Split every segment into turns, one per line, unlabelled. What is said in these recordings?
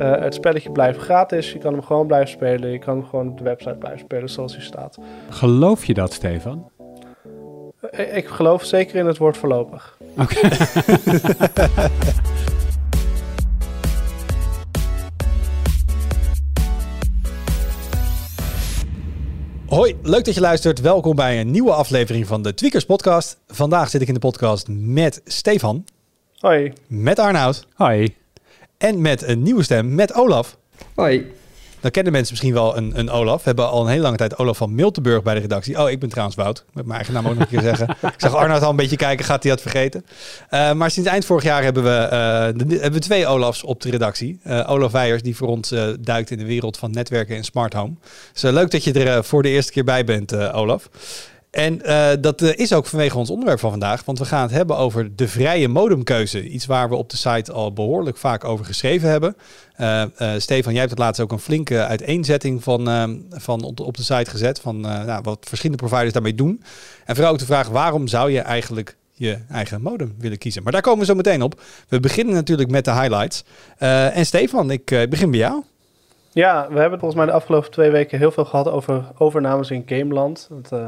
Uh, het spelletje blijft gratis. Je kan hem gewoon blijven spelen. Je kan hem gewoon op de website blijven spelen zoals hij staat.
Geloof je dat, Stefan?
Uh, ik geloof zeker in het woord voorlopig.
Oké.
Hoi, leuk dat je luistert. Welkom bij een nieuwe aflevering van de Tweakers Podcast. Vandaag zit ik in de podcast met Stefan.
Hoi.
Met Arnoud.
Hoi.
En met een nieuwe stem, met Olaf.
Hoi.
Dan kennen mensen misschien wel een, een Olaf. We hebben al een hele lange tijd Olaf van Miltenburg bij de redactie. Oh, ik ben trouwens Wout. Met mijn eigen naam ook nog een keer zeggen. Ik zag Arnoud al een beetje kijken, gaat hij dat vergeten? Uh, maar sinds eind vorig jaar hebben we, uh, de, hebben we twee Olafs op de redactie. Uh, Olaf Weijers, die voor ons duikt in de wereld van netwerken en smart home. Dus leuk dat je er voor de eerste keer bij bent, Olaf. En uh, dat uh, is ook vanwege ons onderwerp van vandaag, want we gaan het hebben over de vrije modemkeuze. Iets waar we op de site al behoorlijk vaak over geschreven hebben. Uh, Stefan, jij hebt het laatst ook een flinke uiteenzetting van, van op de site gezet, van nou, wat verschillende providers daarmee doen. En vooral ook de vraag, waarom zou je eigenlijk je eigen modem willen kiezen? Maar daar komen we zo meteen op. We beginnen natuurlijk met de highlights. en Stefan, ik begin bij jou.
Ja, we hebben volgens mij de afgelopen twee weken heel veel gehad over overnames in Gameland. Dat,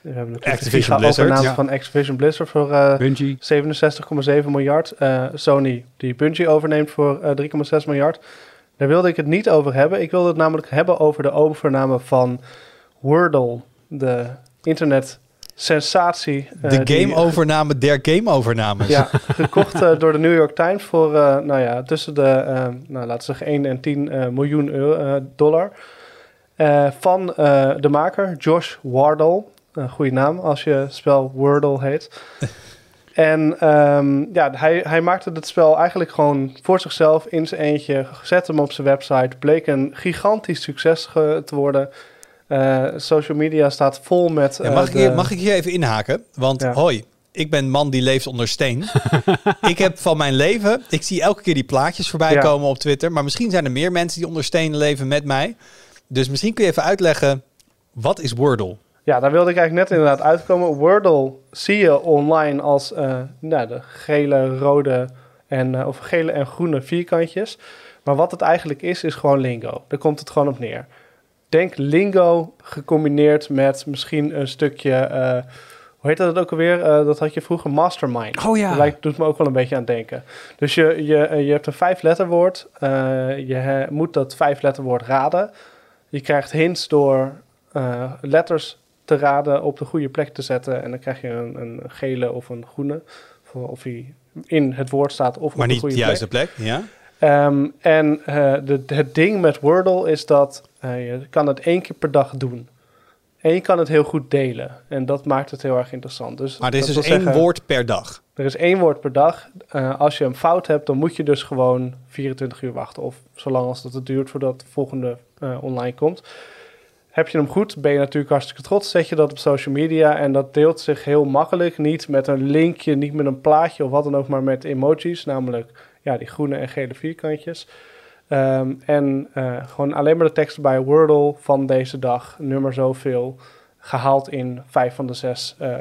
we hebben natuurlijk
Activision Blizzard,
ja. van Activision Blizzard voor uh, 67,7 miljard. Uh, Sony die Bungie overneemt voor uh, 3,6 miljard. Daar wilde ik het niet over hebben. Ik wilde het namelijk hebben over de overname van Wordle, de internet sensatie.
de game-overname der game-overnames.
Ja, gekocht door de New York Times voor, nou ja, tussen de, nou, laten we zeggen 1 en 10 miljoen euro, dollar. van de maker, Josh Wardle. Een goede naam als je spel Wordle heet. en um, ja, hij, hij maakte het spel eigenlijk gewoon voor zichzelf in zijn eentje. Zette hem op zijn website. Bleek een gigantisch succes te worden. Uh, social media staat vol met.
Uh, mag, ik hier, mag ik hier even inhaken? Want ja. hoi, ik ben man die leeft onder steen. ik heb van mijn leven, ik zie elke keer die plaatjes voorbij ja. komen op Twitter. Maar misschien zijn er meer mensen die onder steen leven met mij. Dus misschien kun je even uitleggen, wat is Wordle?
Ja, daar wilde ik eigenlijk net inderdaad uitkomen. Wordle zie je online als uh, nou, de gele, rode en, uh, of gele en groene vierkantjes. Maar wat het eigenlijk is, is gewoon lingo. Daar komt het gewoon op neer. Denk lingo gecombineerd met misschien een stukje... Uh, hoe heet dat ook alweer? dat had je vroeger Mastermind.
Oh ja. Dat
lijkt, doet me ook wel een beetje aan denken. Dus je, je, je hebt een vijf-letterwoord. je moet dat vijf-letterwoord raden. Je krijgt hints door letters te raden op de goede plek te zetten. En dan krijg je een, een gele of een groene. Of hij in het woord staat of
maar
op
niet
de goede
de juiste
plek.
plek, ja.
Um, en uh, de, het ding met Wordle is dat uh, je kan het één keer per dag doen. En je kan het heel goed delen. En dat maakt het heel erg interessant. Dus
maar er is dus één zeggen, woord per dag?
Er is één woord per dag. Uh, als je een fout hebt, dan moet je dus gewoon 24 uur wachten. Of zolang als dat het duurt voordat de volgende online komt. Heb je hem goed, ben je natuurlijk hartstikke trots. Zet je dat op social media en dat deelt zich heel makkelijk. Niet met een linkje, niet met een plaatje of wat dan ook, maar met emojis. Namelijk ja, die groene en gele vierkantjes. Um, en uh, gewoon alleen maar de tekst bij Wordle van deze dag, nummer zoveel, gehaald in vijf van de zes uh,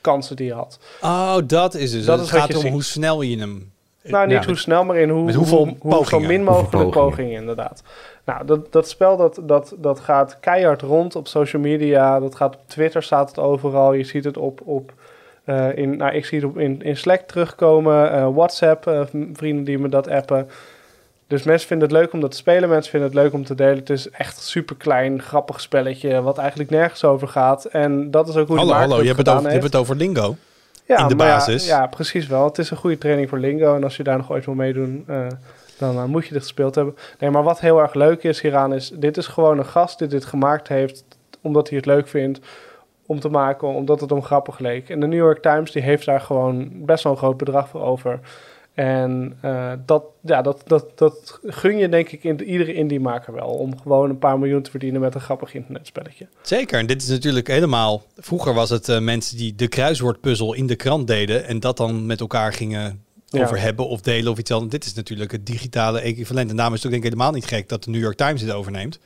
kansen die je had.
Oh, dat is dus. Dat het is gaat om hoe snel je hem
nou, niet ja, hoe snel, maar in hoe, hoeveel, hoe, zo min mogelijk pogingen. pogingen. inderdaad. Nou, dat, dat spel dat, dat, dat gaat keihard rond op social media. Dat gaat op Twitter, staat het overal. Je ziet het op... op uh, in, nou, ik zie het op, in, in Slack terugkomen. Uh, WhatsApp, uh, vrienden die me dat appen. Dus mensen vinden het leuk om dat te spelen. Mensen vinden het leuk om te delen. Het is echt een super klein, grappig spelletje. Wat eigenlijk nergens over gaat. En dat is ook hoe
hallo, Hallo, je hebt, het over, je hebt het over lingo
ja,
in de basis.
Ja, ja, precies wel. Het is een goede training voor lingo. En als je daar nog ooit wil meedoen, uh, dan uh, moet je dit gespeeld hebben. Nee, maar wat heel erg leuk is hieraan is... Dit is gewoon een gast die dit gemaakt heeft... omdat hij het leuk vindt om te maken... omdat het om grappig leek. En de New York Times die heeft daar gewoon best wel een groot bedrag voor over... En uh, dat, ja, dat, dat, dat gun je denk ik in, iedere indie-maker wel. Om gewoon een paar miljoen te verdienen met een grappig internetspelletje.
Zeker, en dit is natuurlijk helemaal... Vroeger was het uh, mensen die de kruiswoordpuzzel in de krant deden... en dat dan met elkaar gingen over ja. hebben of delen of iets anders. Dit is natuurlijk het digitale equivalent. En daarom is het ook denk ik helemaal niet gek dat de New York Times dit overneemt.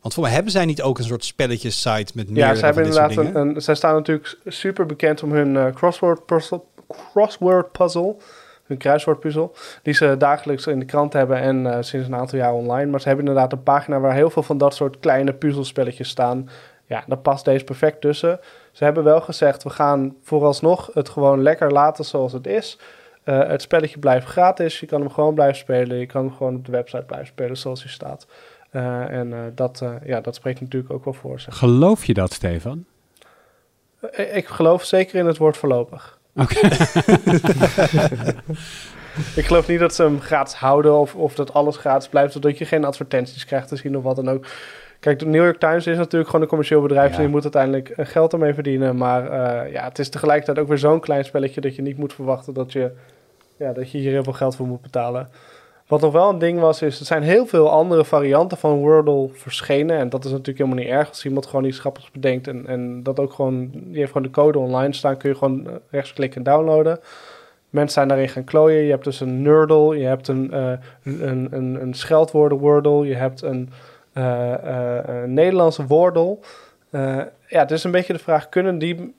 Want voor mij hebben zij niet ook een soort spelletjes-site met meer
Ja, zij hebben inderdaad
een,
een, Zij staan natuurlijk super bekend om hun uh, crossword puzzle, crossword puzzle hun kruiswoordpuzzel, die ze dagelijks in de krant hebben en eh, sinds een aantal jaar online. Maar ze hebben inderdaad een pagina waar heel veel van dat soort kleine puzzelspelletjes staan. Ja, daar past deze perfect tussen. Ze hebben wel gezegd, we gaan vooralsnog het gewoon lekker laten zoals het is. Uh, het spelletje blijft gratis, je kan hem gewoon blijven spelen. Je kan hem gewoon op de website blijven spelen zoals hij staat. Uh, en uh, dat, ja, dat spreekt natuurlijk ook wel voor zich.
Geloof je dat, Stefan?
Ik, ik geloof zeker in het woord voorlopig.
Oké. Okay.
ik geloof niet dat ze hem gratis houden of, of dat alles gratis blijft, zodat je geen advertenties krijgt te zien of wat dan ook. Kijk, de New York Times is natuurlijk gewoon een commercieel bedrijf. Ja. En je moet uiteindelijk geld ermee verdienen. Maar uh, ja, het is tegelijkertijd ook weer zo'n klein spelletje dat je niet moet verwachten dat je, ja, dat je hier heel veel geld voor moet betalen. Wat nog wel een ding was, is er zijn heel veel andere varianten van Wordle verschenen. En dat is natuurlijk helemaal niet erg als iemand gewoon iets grappigs bedenkt. En, en dat ook gewoon, die heeft gewoon de code online staan, kun je gewoon rechtsklikken en downloaden. Mensen zijn daarin gaan klooien. Je hebt dus een Nerdle, je hebt een, uh, een, een, een scheldwoorden Wordle, je hebt een, uh, een Nederlandse Wordle. ja, het is een beetje de vraag, kunnen die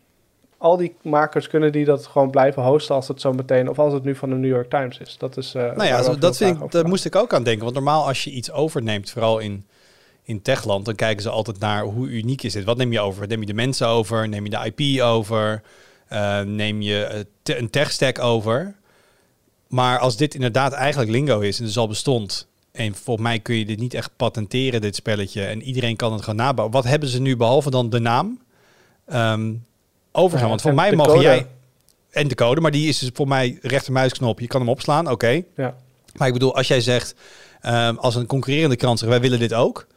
al die makers kunnen die dat gewoon blijven hosten als het zo meteen, of als het nu van de New York Times is. Dat is. Uh,
nou ja, dat, vind ik, daar moest ik ook aan denken. Want normaal als je iets overneemt, vooral in, in techland, dan kijken ze altijd naar hoe uniek is dit. Wat neem je over? Neem je de mensen over? Neem je de IP over? Uh, neem je te, een tech stack over? Maar als dit inderdaad eigenlijk lingo is en dus al bestond. En volgens mij kun je dit niet echt patenteren, dit spelletje. En iedereen kan het gewoon nabouwen. Wat hebben ze nu behalve dan de naam? Um, overgaan. Ja, Want voor mij mag jij... En de code, maar die is dus voor mij rechtermuisknop. Je kan hem opslaan, oké. Okay.
Ja.
Maar ik bedoel, als jij zegt, um, als een concurrerende krant zegt, wij willen dit ook.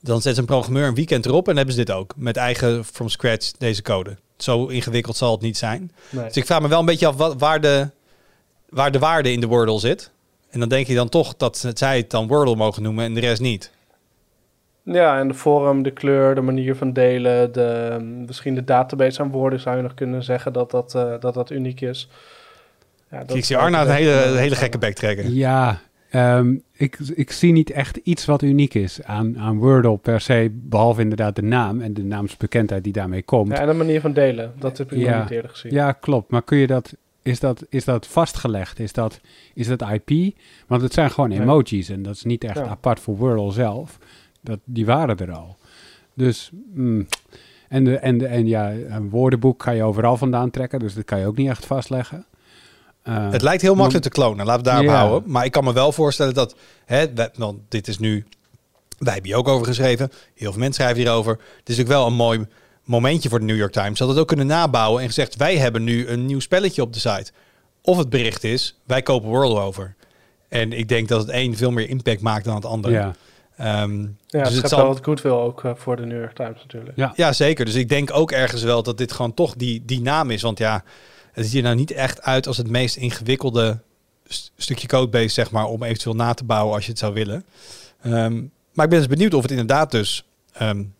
Dan zet een programmeur een weekend erop en hebben ze dit ook. Met eigen from scratch deze code. Zo ingewikkeld zal het niet zijn. Nee. Dus ik vraag me wel een beetje af wat, waar, de, waar de waarde in de Wordle zit. En dan denk je dan toch dat zij het dan Wordle mogen noemen en de rest niet.
Ja, en de vorm, de kleur, de manier van delen, de, misschien de database aan woorden zou je nog kunnen zeggen dat dat, uh, dat, dat uniek is.
Ja, dat ik zie Arna een hele, hele gekke bek trekken.
Ja, um, ik, ik zie niet echt iets wat uniek is aan, aan Wordle per se, behalve inderdaad de naam en de naamsbekendheid die daarmee komt.
Ja, en de manier van delen, dat heb ik ja, nog niet eerder gezien.
Ja, klopt. Maar kun je dat, is dat, is dat vastgelegd? Is dat, is dat IP? Want het zijn gewoon emojis en dat is niet echt ja. apart voor Wordle zelf. Dat, die waren er al. Dus, mm, en, de, en, de, en ja, een woordenboek kan je overal vandaan trekken, dus dat kan je ook niet echt vastleggen.
Uh, het lijkt heel makkelijk te klonen, laten we daarop ja. houden. Maar ik kan me wel voorstellen dat, hè, want dit is nu, wij hebben hier ook over geschreven, heel veel mensen schrijven hierover. Het is natuurlijk wel een mooi momentje voor de New York Times. Dat het ook kunnen nabouwen en gezegd, wij hebben nu een nieuw spelletje op de site. Of het bericht is, wij kopen World over. En ik denk dat het een veel meer impact maakt dan het andere.
Ja.
Um, ja, dus het zal wel wat goodwill ook uh, voor de New York Times natuurlijk.
Ja. ja, zeker. Dus ik denk ook ergens wel dat dit gewoon toch die, die naam is. Want ja, het ziet er nou niet echt uit als het meest ingewikkelde st stukje codebase, zeg maar, om eventueel na te bouwen als je het zou willen. Um, maar ik ben dus benieuwd of het inderdaad dus um,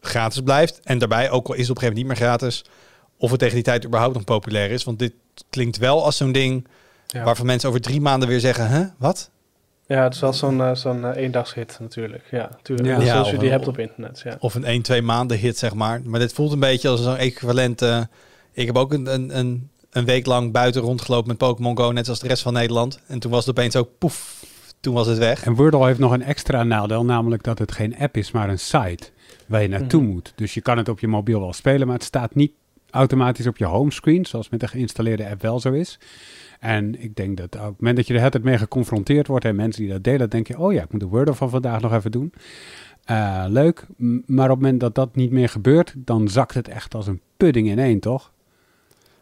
gratis blijft. En daarbij, ook al is het op een gegeven moment niet meer gratis, of het tegen die tijd überhaupt nog populair is. Want dit klinkt wel als zo'n ding ja. waarvan mensen over drie maanden weer zeggen, hè, wat?
Ja, het is wel zo'n uh, zo'n uh, eendagshit natuurlijk. Ja, natuurlijk. Ja. Zoals je die hebt op internet. Ja.
Of een 1, 2 maanden hit, zeg maar. Maar dit voelt een beetje als zo'n equivalent. Uh, ik heb ook een, een, een, een week lang buiten rondgelopen met Pokémon Go, net als de rest van Nederland. En toen was het opeens ook poef, toen was het weg.
En Wordle heeft nog een extra nadeel, namelijk dat het geen app is, maar een site waar je naartoe mm -hmm. moet. Dus je kan het op je mobiel wel spelen, maar het staat niet automatisch op je homescreen, zoals met de geïnstalleerde app wel zo is. En ik denk dat op het moment dat je er het mee geconfronteerd wordt en mensen die dat delen, denk je, oh ja, ik moet de Wordle van vandaag nog even doen. Uh, leuk, maar op het moment dat dat niet meer gebeurt, dan zakt het echt als een pudding in één, toch?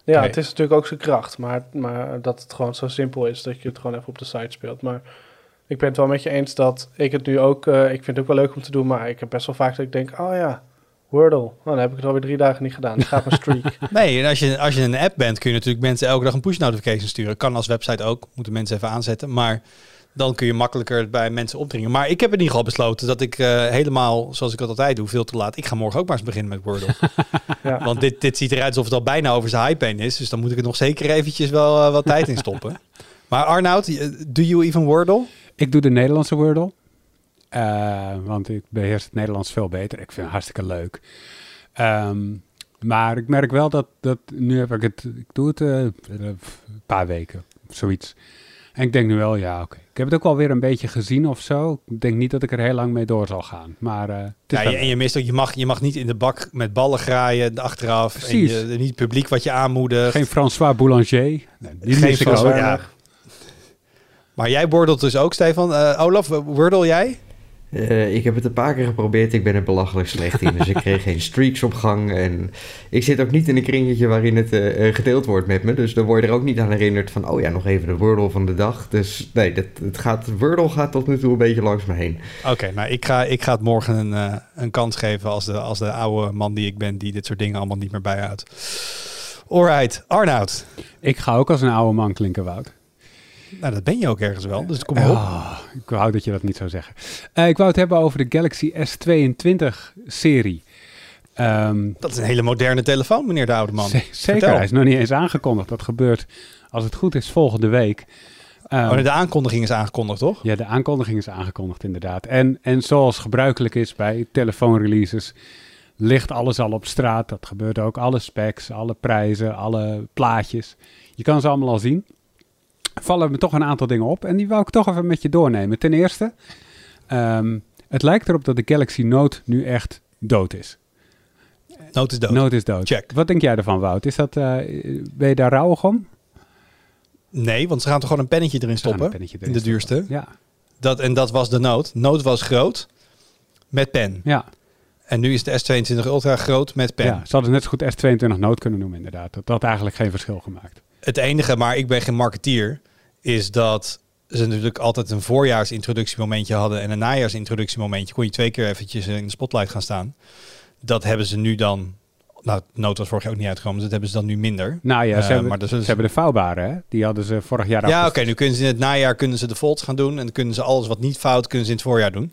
Ja, nee. het is natuurlijk ook zijn kracht, maar, maar dat het gewoon zo simpel is dat je het gewoon even op de site speelt. Maar ik ben het wel met je eens dat ik het nu ook, uh, ik vind het ook wel leuk om te doen, maar ik heb best wel vaak dat ik denk, oh ja, Wordle. Oh, dan heb ik het alweer drie dagen niet gedaan. Dan gaat mijn streak.
nee, en als je, als je een app bent, kun je natuurlijk mensen elke dag een push notification sturen. Kan als website ook. Moeten mensen even aanzetten. Maar dan kun je makkelijker bij mensen opdringen. Maar ik heb in ieder geval besloten dat ik uh, helemaal, zoals ik dat altijd doe, veel te laat. Ik ga morgen ook maar eens beginnen met Wordle. ja. Want dit, dit ziet eruit alsof het al bijna over zijn hype heen is. Dus dan moet ik er nog zeker eventjes wel uh, wat tijd in stoppen. Maar Arnoud, do you even Wordle?
Ik doe de Nederlandse Wordle. Uh, want ik beheers het Nederlands veel beter. Ik vind het hartstikke leuk. Um, maar ik merk wel dat, dat nu heb ik het, ik doe het uh, een paar weken, zoiets. En ik denk nu wel, ja, oké. Ik heb het ook wel weer een beetje gezien of zo. Ik denk niet dat ik er heel lang mee door zal gaan. Maar uh,
ja, je- en je mist ook, je mag, je mag niet in de bak met ballen graaien achteraf.
Precies.
En je, niet het publiek wat je aanmoedigt.
geen François Boulanger. Nee, die
Geen
ik
François-
ook.
ja. Maar jij bordelt dus ook, Stefan. Eh, Olaf, wordel jij?
Eh, ik heb het een paar keer geprobeerd. Ik ben er belachelijk slecht in. Dus ik kreeg geen streaks op gang. En ik zit ook niet in een kringetje waarin het eh, eh, gedeeld wordt met me. Dus dan word je er ook niet aan herinnerd van... oh ja, nog even de Wordle van de dag. Dus nee, dat, het gaat, Wordle gaat tot nu toe een beetje langs me heen.
Oké, nou ik ga, ik ga het morgen een, eh, een kans geven als de, als de oude man die ik ben... die dit soort dingen allemaal niet meer bijhoudt. Alright, Arnoud.
Ik ga ook als een oude man klinken, Wout.
Nou, dat ben je ook ergens wel, dus kom maar op.
Ah, ik wou dat je dat niet zou zeggen. Eh, ik wou het hebben over de Galaxy S22-serie. Ehm,
Dat is een hele moderne telefoon, meneer de oude man.
ze- zeker,
Vertel.
hij is nog niet eens aangekondigd. Dat gebeurt, als het goed is, volgende week. Ehm,
Oh, de aankondiging is aangekondigd, toch?
Ja, de aankondiging is aangekondigd inderdaad. En, en zoals gebruikelijk is bij telefoonreleases, ligt alles al op straat. Dat gebeurt ook. Alle specs, alle prijzen, alle plaatjes. Je kan ze allemaal al zien. Vallen me toch een aantal dingen op. En die wou ik toch even met je doornemen. Ten eerste, ehm, het lijkt erop dat de Galaxy Note nu echt dood is.
Nood is dood.
Note is dood.
Check.
Wat denk jij ervan, Wout? Is dat, eh, ben je daar rouwig om?
Nee, want ze gaan toch gewoon een pennetje erin stoppen?
pennetje
in de
stoppen.
duurste.
Ja,
Dat, en dat was de Note. Note was groot met pen.
ja.
En nu is de S22 Ultra groot met pen.
ja. Ze hadden net zo goed S22 Note kunnen noemen inderdaad. Dat had eigenlijk geen verschil gemaakt.
Het enige, maar ik ben geen marketeer, is dat ze natuurlijk altijd een voorjaarsintroductiemomentje hadden en een najaarsintroductiemomentje. Kon je twee keer eventjes in de spotlight gaan staan. Dat hebben ze nu dan, nou, Note was vorig jaar ook niet uitgekomen, dus dat hebben ze dan nu minder.
Nou ja,
Eh,
ze, hebben,
maar dat
ze hebben de vouwbare, hè? Die hadden ze vorig jaar
Ja, oké, nu kunnen ze in het najaar kunnen ze de Volts gaan doen en dan kunnen ze alles wat niet fout, kunnen ze in het voorjaar doen.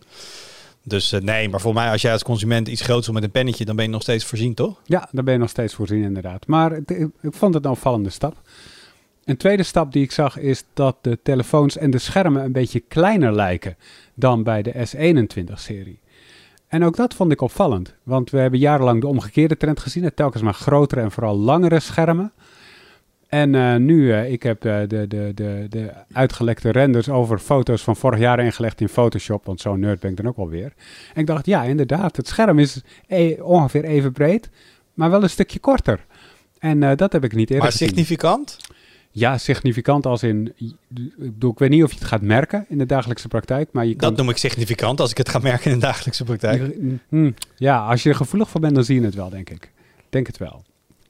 Dus eh, nee, maar voor mij als jij als consument iets groots wil met een pennetje, dan ben je nog steeds voorzien, toch?
Ja, daar ben je nog steeds voorzien inderdaad. Maar ik vond het een opvallende stap. Een tweede stap die ik zag is dat de telefoons en de schermen een beetje kleiner lijken dan bij de S21-serie. En ook dat vond ik opvallend, want we hebben jarenlang de omgekeerde trend gezien. Het telkens maar grotere en vooral langere schermen. En eh, nu, eh, ik heb eh, de, de, de, de uitgelekte renders over foto's van vorig jaar ingelegd in Photoshop, want zo'n nerd ben ik dan ook wel weer. En ik dacht, ja, inderdaad, het scherm is e- ongeveer even breed, maar wel een stukje korter. En dat heb ik niet eerder
Maar
gezien.
significant?
Ja, significant als in... Ik bedoel, ik weet niet of je het gaat merken in de dagelijkse praktijk, maar je kan...
Dat noem ik significant als ik het ga merken in de dagelijkse praktijk.
je- hm, ja, als je er gevoelig voor bent, dan zie je het wel, denk ik. Denk het wel.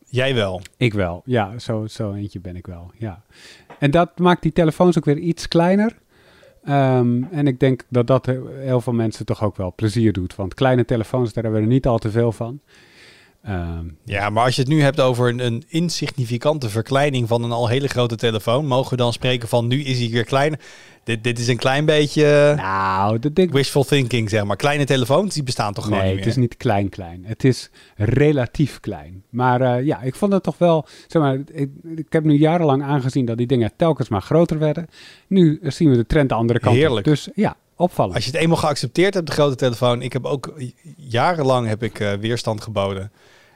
Jij wel.
Ik wel, ja. Zo, zo eentje ben ik wel, ja. En dat maakt die telefoons ook weer iets kleiner. Ehm, en ik denk dat dat heel veel mensen toch ook wel plezier doet. Want kleine telefoons, daar hebben we er niet al te veel van. Ehm,
Ja, maar als je het nu hebt over een, een insignificante verkleining van een al hele grote telefoon, mogen we dan spreken van nu is hij weer kleiner? Dit, dit is een klein beetje
nou, dat denk
wishful thinking, zeg maar. Kleine telefoons, die bestaan toch gewoon
Nee,
niet
het
meer?
is niet klein klein. Het is relatief klein. Maar eh, ja, ik vond het toch wel... Zeg maar, ik, ik heb nu jarenlang aangezien dat die dingen telkens maar groter werden. Nu eh, zien we de trend de andere kant op.
Heerlijk.
Dus ja, opvallend.
Als je het eenmaal geaccepteerd hebt, de grote telefoon. Ik heb ook jarenlang heb ik eh, weerstand geboden. En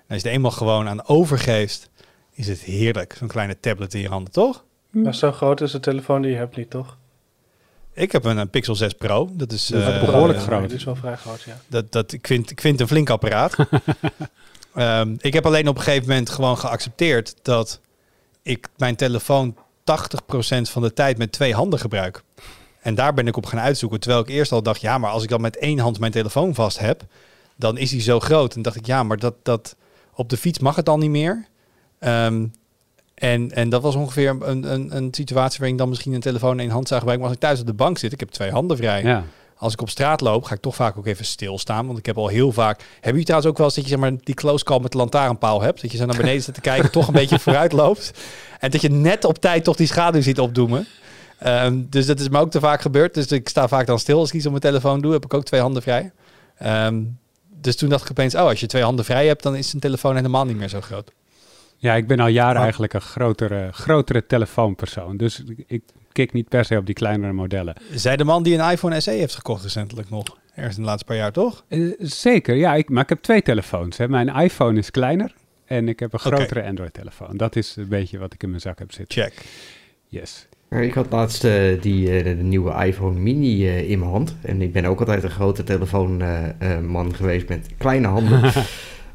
als je het eenmaal gewoon aan overgeeft, is het heerlijk. Zo'n kleine tablet in je handen, toch?
Maar zo groot is de telefoon die je hebt niet, toch?
Ik heb een, een Pixel 6 Pro. Dat is,
Dat is
eh,
behoorlijk
eh,
groot.
Die is wel vrij groot, ja.
Dat, dat, ik, vind, ik vind het een flink apparaat. Ehm, ik heb alleen op een gegeven moment gewoon geaccepteerd dat ik mijn telefoon 80% van de tijd met twee handen gebruik. En daar ben ik op gaan uitzoeken. Terwijl ik eerst al dacht, ja, maar als ik dan met één hand mijn telefoon vast heb, dan is hij zo groot. En dacht ik, ja, maar dat, dat, op de fiets mag het dan niet meer. Ehm, en, en dat was ongeveer een, een, een situatie waarin ik dan misschien een telefoon in één hand zou gebruiken. Maar als ik thuis op de bank zit, ik heb twee handen vrij.
ja.
Als ik op straat loop, ga ik toch vaak ook even stilstaan. Want ik heb al heel vaak... Hebben jullie trouwens ook wel eens dat je zeg maar, die close call met de lantaarnpaal hebt? Dat je zo naar beneden zit te kijken, toch een beetje vooruit loopt. En dat je net op tijd toch die schaduw ziet opdoemen. Ehm, dus dat is me ook te vaak gebeurd. Dus ik sta vaak dan stil als ik iets op mijn telefoon doe. Heb ik ook twee handen vrij. Ehm, dus toen dacht ik opeens, oh, als je twee handen vrij hebt, dan is een telefoon helemaal niet meer zo groot.
ja, ik ben al jaren eigenlijk een grotere, grotere telefoonpersoon. Dus ik, kik niet per se op die kleinere modellen.
Zij de man die een iPhone SE heeft gekocht recentelijk nog. Ergens in de laatste paar jaar, toch?
Eh, zeker, ja. Ik, maar ik heb twee telefoons. Hè. Mijn iPhone is kleiner en ik heb een grotere Android-telefoon. Dat is een beetje wat ik in mijn zak heb zitten.
Check.
Yes.
Ik had laatst uh, die, uh, de nieuwe iPhone Mini uh, in mijn hand. En ik ben ook altijd een grote telefoonman geweest met kleine handen.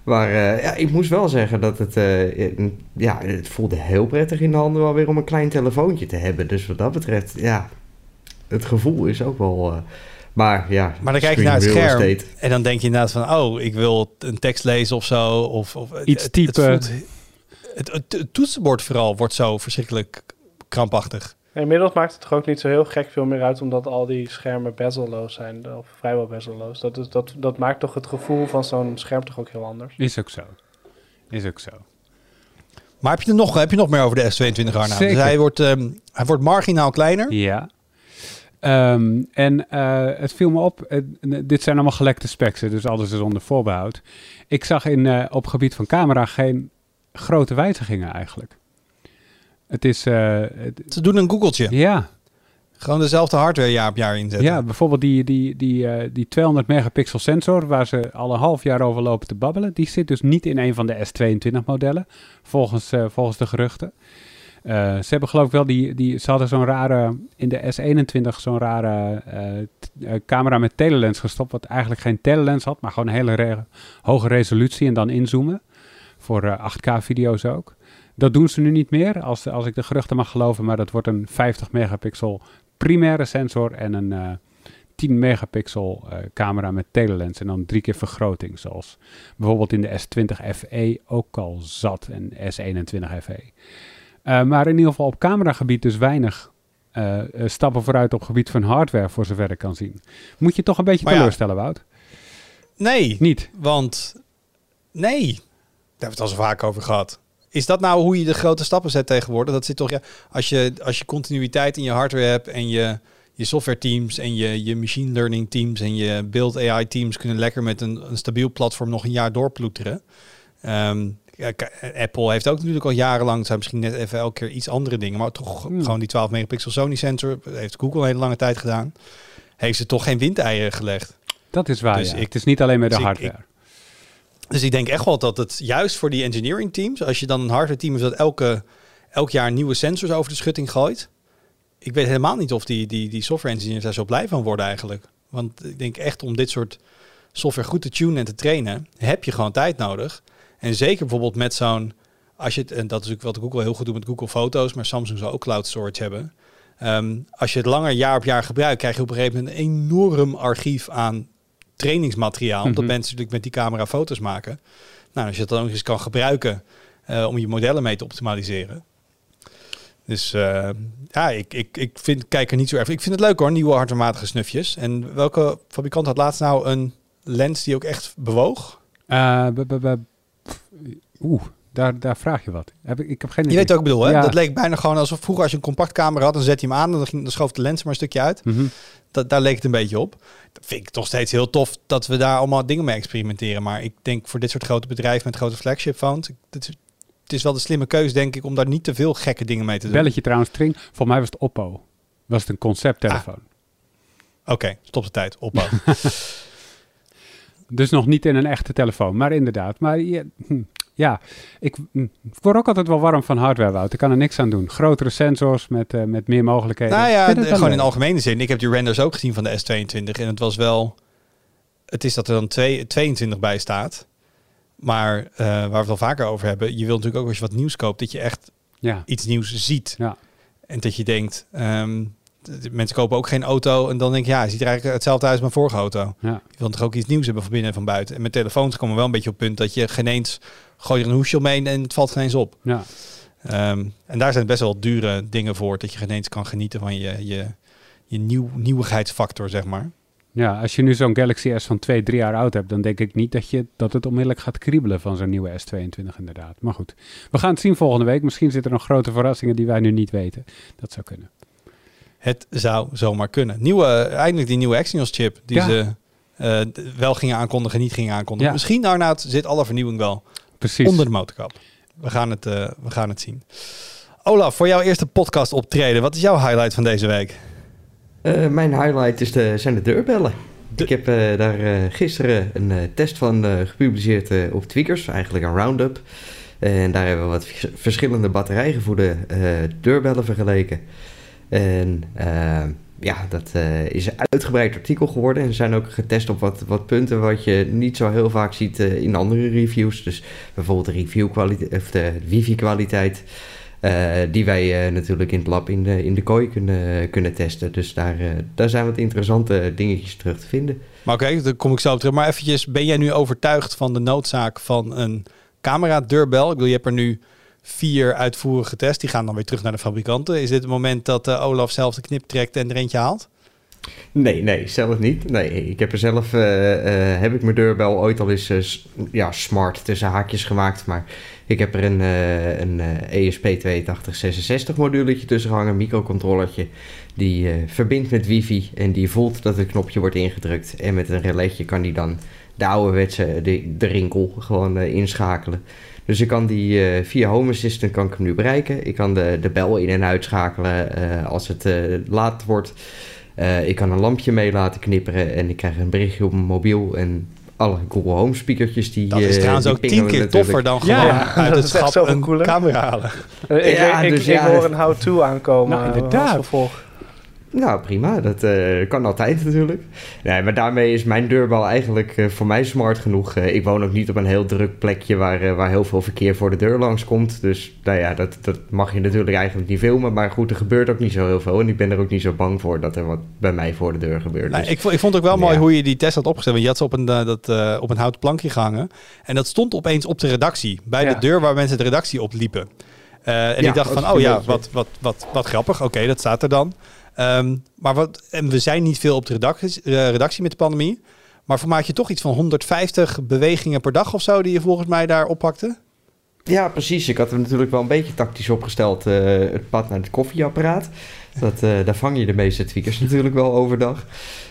maar ja, ik moest wel zeggen dat het, ja, het voelde heel prettig in de handen wel weer om een klein telefoontje te hebben. Dus wat dat betreft, ja, het gevoel is ook wel... maar ja,
maar dan kijk je naar het scherm estate. en dan denk je inderdaad van... oh, ik wil een tekst lezen of zo. Of, of
Iets typen.
Het, het, het, het, toetsenbord vooral wordt zo verschrikkelijk krampachtig.
Inmiddels maakt het toch ook niet zo heel gek veel meer uit, omdat al die schermen bezelloos zijn, of vrijwel bezelloos. Dat, is, dat, dat maakt toch het gevoel van zo'n scherm toch ook heel anders.
Is ook zo. Is ook zo.
Maar heb je er nog, heb je nog meer over de S22 Arnaud? Dus hij wordt, um, hij wordt marginaal kleiner.
Ja. Um, en uh, het viel me op, uh, dit zijn allemaal gelekte specs, dus alles is onder voorbehoud. Ik zag in, uh, op gebied van camera geen grote wijzigingen eigenlijk. Het is... Uh,
Ze doen een Googeltje.
Ja.
Gewoon dezelfde hardware jaar op jaar inzetten.
Ja, bijvoorbeeld die, die, die, uh, die 200 megapixel sensor waar ze al een half jaar over lopen te babbelen. Die zit dus niet in een van de S22 modellen, volgens, uh, volgens de geruchten. ze hebben geloof ik wel die, die ze hadden zo'n rare, in de S21 zo'n rare camera met telelens gestopt, wat eigenlijk geen telelens had, maar gewoon een hele re hoge resolutie en dan inzoomen. Voor 8K video's ook. Dat doen ze nu niet meer, als, als ik de geruchten mag geloven. Maar dat wordt een 50 megapixel primaire sensor en een uh, eh, 10 megapixel uh, camera met telelens. En dan drie keer vergroting, zoals bijvoorbeeld in de S20 FE ook al zat en S21 FE. Uh, maar in ieder geval op cameragebied dus weinig stappen vooruit op gebied van hardware, voor zover ik kan zien. Moet je toch een beetje teleurstellen. Wout?
Nee.
Niet?
Want, nee. Daar hebben we het al zo vaak over gehad. Is dat nou hoe je de grote stappen zet tegenwoordig? Dat zit toch, ja, als je, als je continuïteit in je hardware hebt en je, je software teams en je, je machine learning teams en je build AI teams kunnen lekker met een, een stabiel platform nog een jaar doorploeteren. Um, Apple heeft ook natuurlijk al jarenlang, zijn misschien net even elke keer iets andere dingen, maar toch hmm. gewoon die 12 megapixel Sony sensor, heeft Google een hele lange tijd gedaan. Heeft ze toch geen windeieren gelegd.
Dat is waar, dus ik, Het is niet alleen met de dus hardware.
Dus ik denk echt wel dat het juist voor die engineering teams, als je dan een hardware team is dat elke, elk jaar nieuwe sensors over de schutting gooit. Ik weet helemaal niet of die, die, die software engineers daar zo blij van worden eigenlijk. Want ik denk echt om dit soort software goed te tunen en te trainen, heb je gewoon tijd nodig. En zeker bijvoorbeeld met zo'n, als je het, en dat is natuurlijk wat Google heel goed doet met Google Foto's, maar Samsung zou ook cloud storage hebben. Ehm, als je het langer jaar op jaar gebruikt, krijg je op een gegeven moment een enorm archief aan trainingsmateriaal. Omdat mhm. mensen natuurlijk met die camera foto's maken. Nou, als je dat dan ook eens kan gebruiken uh, om je modellen mee te optimaliseren. Dus uh, ja, ik, ik, ik vind, kijk er niet zo erg. Ik vind het leuk hoor, nieuwe hardwaarmatige snufjes. En welke fabrikant had laatst nou een lens die ook echt bewoog?
Uh, Oeh, daar, daar vraag je wat. Heb ik, ik heb geen idee.
Je weet ook bedoel, hè? Dat leek bijna gewoon alsof vroeger als je een compact camera had, dan zet je hem aan en dan, ging, dan schoof de lens maar een stukje uit.
Mhm.
dat, daar leek het een beetje op. Dat vind ik toch steeds heel tof dat we daar allemaal dingen mee experimenteren. Maar ik denk voor dit soort grote bedrijven met grote flagship phones, het is, het is wel de slimme keus, denk ik, om daar niet te veel gekke dingen mee te doen.
Belletje trouwens, Tring. Voor mij was het Oppo. Was het een concepttelefoon.
Ah. Oké, stop de tijd. Oppo.
dus nog niet in een echte telefoon, maar inderdaad. Maar ja, hm. Ja, ik, hm, word ook altijd wel warm van hardware, Wout. Ik kan er niks aan doen. Grotere sensors met, uh, met meer mogelijkheden.
Nou ja, gewoon in algemene zin. Ik heb die renders ook gezien van de S22 en het was wel... Het is dat er dan twee, 22 bij staat. Maar uh, waar we het al vaker over hebben, je wilt natuurlijk ook als je wat nieuws koopt, dat je echt ja. iets nieuws ziet.
Ja.
En dat je denkt, um, mensen kopen ook geen auto en dan denk je, ja, het ziet er eigenlijk hetzelfde uit als mijn vorige auto.
Ja.
Je wilt toch ook iets nieuws hebben van binnen en van buiten. En met telefoons komen we wel een beetje op het punt dat je geen eens gooi er een hoesje omheen en het valt geen eens op.
Ja.
Um, en daar zijn best wel dure dingen voor, dat je geen eens kan genieten van je, je, je nieuw, nieuwigheidsfactor, zeg maar.
Ja, als je nu zo'n Galaxy S van twee, drie jaar oud hebt, dan denk ik niet dat, je, dat het onmiddellijk gaat kriebelen van zo'n nieuwe S22 inderdaad. Maar goed, we gaan het zien volgende week. Misschien zitten er nog grote verrassingen die wij nu niet weten. Dat zou kunnen.
Het zou zomaar kunnen. Nieuwe, eindelijk die nieuwe Exynos chip die ze uh, wel gingen aankondigen, niet gingen aankondigen. Ja. Misschien, Arnaud, zit alle vernieuwing wel
Precies.
onder de motorkap. We gaan het, uh, we gaan het zien. Olaf, voor jouw eerste podcast optreden, wat is jouw highlight van deze week?
Uh, mijn highlight is de, zijn de deurbellen. De... Ik heb uh, daar gisteren een test van gepubliceerd op Tweakers, eigenlijk een roundup. En daar hebben we wat verschillende batterijgevoede deurbellen vergeleken. En uh, ja, dat uh, is een uitgebreid artikel geworden. En zijn ook getest op wat, wat punten wat je niet zo heel vaak ziet uh, in andere reviews. Dus bijvoorbeeld de reviewkwaliteit of de wifi-kwaliteit. Uh, die wij natuurlijk in het lab in de, in de kooi kunnen, kunnen testen. Dus daar, daar zijn wat interessante dingetjes terug te vinden.
Maar oké, daar kom ik zo op terug. Maar eventjes, ben jij nu overtuigd van de noodzaak van een camera-deurbel? Ik bedoel, je hebt er nu vier uitvoerig getest. Die gaan dan weer terug naar de fabrikanten. Is dit het moment dat uh, Olaf zelf de knip trekt en er eentje haalt?
Nee, nee, zelf niet. Nee, ik heb er zelf, uh, uh, heb ik mijn deurbel ooit al eens ja, smart tussen haakjes gemaakt. Maar ik heb er een, een ESP8266 moduletje tussen hangen, een microcontrollertje. Die verbindt met wifi en die voelt dat het knopje wordt ingedrukt. En met een relaisje kan die dan de ouderwetse, de, de rinkel gewoon inschakelen. Dus ik kan die uh, via Home Assistant kan ik hem nu bereiken. Ik kan de, de bel in- en uitschakelen uh, als het uh, laat wordt. ik kan een lampje mee laten knipperen en ik krijg een berichtje op mijn mobiel en alle Google Home speakertjes die
Dat is trouwens ook tien keer toffer dan gewoon ja, uit het schap een cooler. camera halen.
ik, ja, ik, dus ik, ja, ik hoor een how-to aankomen
nou, inderdaad. als gevolg.
Nou, prima. Dat uh, kan altijd natuurlijk. Nee, maar daarmee is mijn deurbel eigenlijk uh, voor mij smart genoeg. Uh, ik woon ook niet op een heel druk plekje waar, waar heel veel verkeer voor de deur langs komt. Dus nou ja, dat, dat mag je natuurlijk eigenlijk niet filmen. Maar goed, er gebeurt ook niet zo heel veel. En ik ben er ook niet zo bang voor dat er wat bij mij voor de deur gebeurt.
Nou, dus, ik, vond, ik vond ook wel mooi hoe je die test had opgezet. Want je had ze op een, dat, op een houten plankje gehangen. En dat stond opeens op de redactie. Bij ja. de deur waar mensen de redactie op liepen. en ja, ik dacht van, oh ja, wat, wat, wat, wat grappig. Oké, dat staat er dan. Um, maar wat, en we zijn niet veel op de redactie, uh, redactie met de pandemie. Maar maak je toch iets van 150 bewegingen per dag of zo die je volgens mij daar oppakte?
Ja, precies. Ik had hem natuurlijk wel een beetje tactisch opgesteld. Uh, het pad naar het koffieapparaat. Dat, uh, daar vang je de meeste tweakers natuurlijk wel overdag.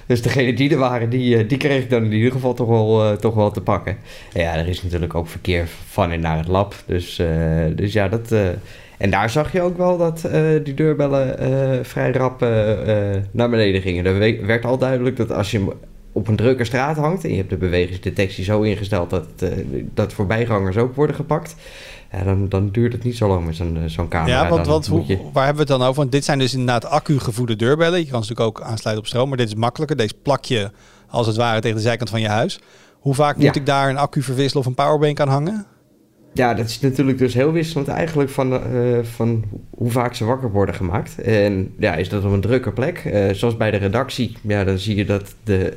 Dus degene die er waren, die, die kreeg ik dan in ieder geval toch wel, toch wel te pakken. En ja, er is natuurlijk ook verkeer van en naar het lab. Dus, dus ja, dat en daar zag je ook wel dat uh, die deurbellen uh, vrij rap uh, naar beneden gingen. Er werd al duidelijk dat als je op een drukke straat hangt en je hebt de bewegingsdetectie zo ingesteld dat, dat voorbijgangers ook worden gepakt. Ja, dan, dan duurt het niet zo lang met zo'n zo'n camera.
Ja, want, want hoe, je... waar hebben we het dan over? Want dit zijn dus inderdaad accu-gevoede deurbellen. Je kan ze natuurlijk ook aansluiten op stroom, maar dit is makkelijker. Deze plak je als het ware tegen de zijkant van je huis. Hoe vaak moet ik daar een accu verwisselen of een powerbank aan hangen?
Ja, dat is natuurlijk dus heel wisselend eigenlijk van, uh, van hoe vaak ze wakker worden gemaakt. En ja, is dat op een drukke plek? Uh, zoals bij de redactie, ja, dan zie je dat de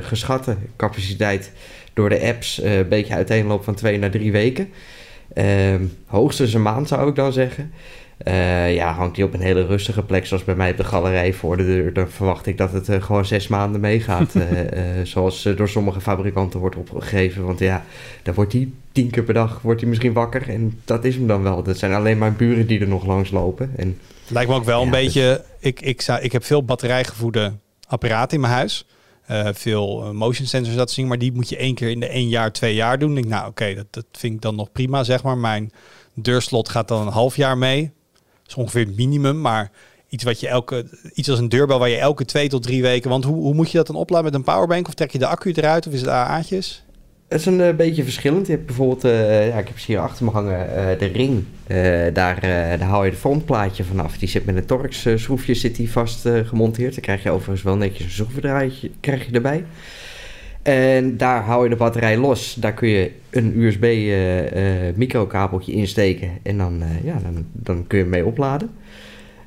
uh, geschatte capaciteit door de apps een beetje uiteenloopt van twee naar drie weken. Ehm, hoogstens een maand zou ik dan zeggen. Uh, ja, hangt die op een hele rustige plek, zoals bij mij op de galerij voor de deur, dan verwacht ik dat het uh, gewoon zes maanden meegaat. uh, zoals door sommige fabrikanten wordt opgegeven. Want ja, dan wordt die tien keer per dag wordt hij misschien wakker. En dat is hem dan wel. Dat zijn alleen maar buren die er nog langs lopen. En,
Lijkt me ook wel een beetje. Ik, ik, zou, ik heb veel batterijgevoede apparaten in mijn huis. veel motion sensors dat zien, maar die moet je één keer in de één jaar, twee jaar doen. Ik denk, nou oké, dat, dat vind ik dan nog prima, zeg maar. Mijn deurslot gaat dan een half jaar mee is ongeveer het minimum, maar iets wat je elke, iets als een deurbel waar je elke twee tot drie weken, want hoe, hoe moet je dat dan opladen met een powerbank of trek je de accu eruit of is het AA'tjes?
Het is een uh, beetje verschillend. Je hebt bijvoorbeeld, uh, ja, ik heb hier achter me hangen, uh, de ring. daar, daar haal je de frontplaatje vanaf. Die zit met een Torx schroefje zit die vast gemonteerd. Dan krijg je overigens wel netjes een schroevendraadje krijg je erbij. En daar hou je de batterij los. Daar kun je een USB uh, uh, microkabeltje insteken. En dan, uh, ja, dan, dan kun je mee opladen.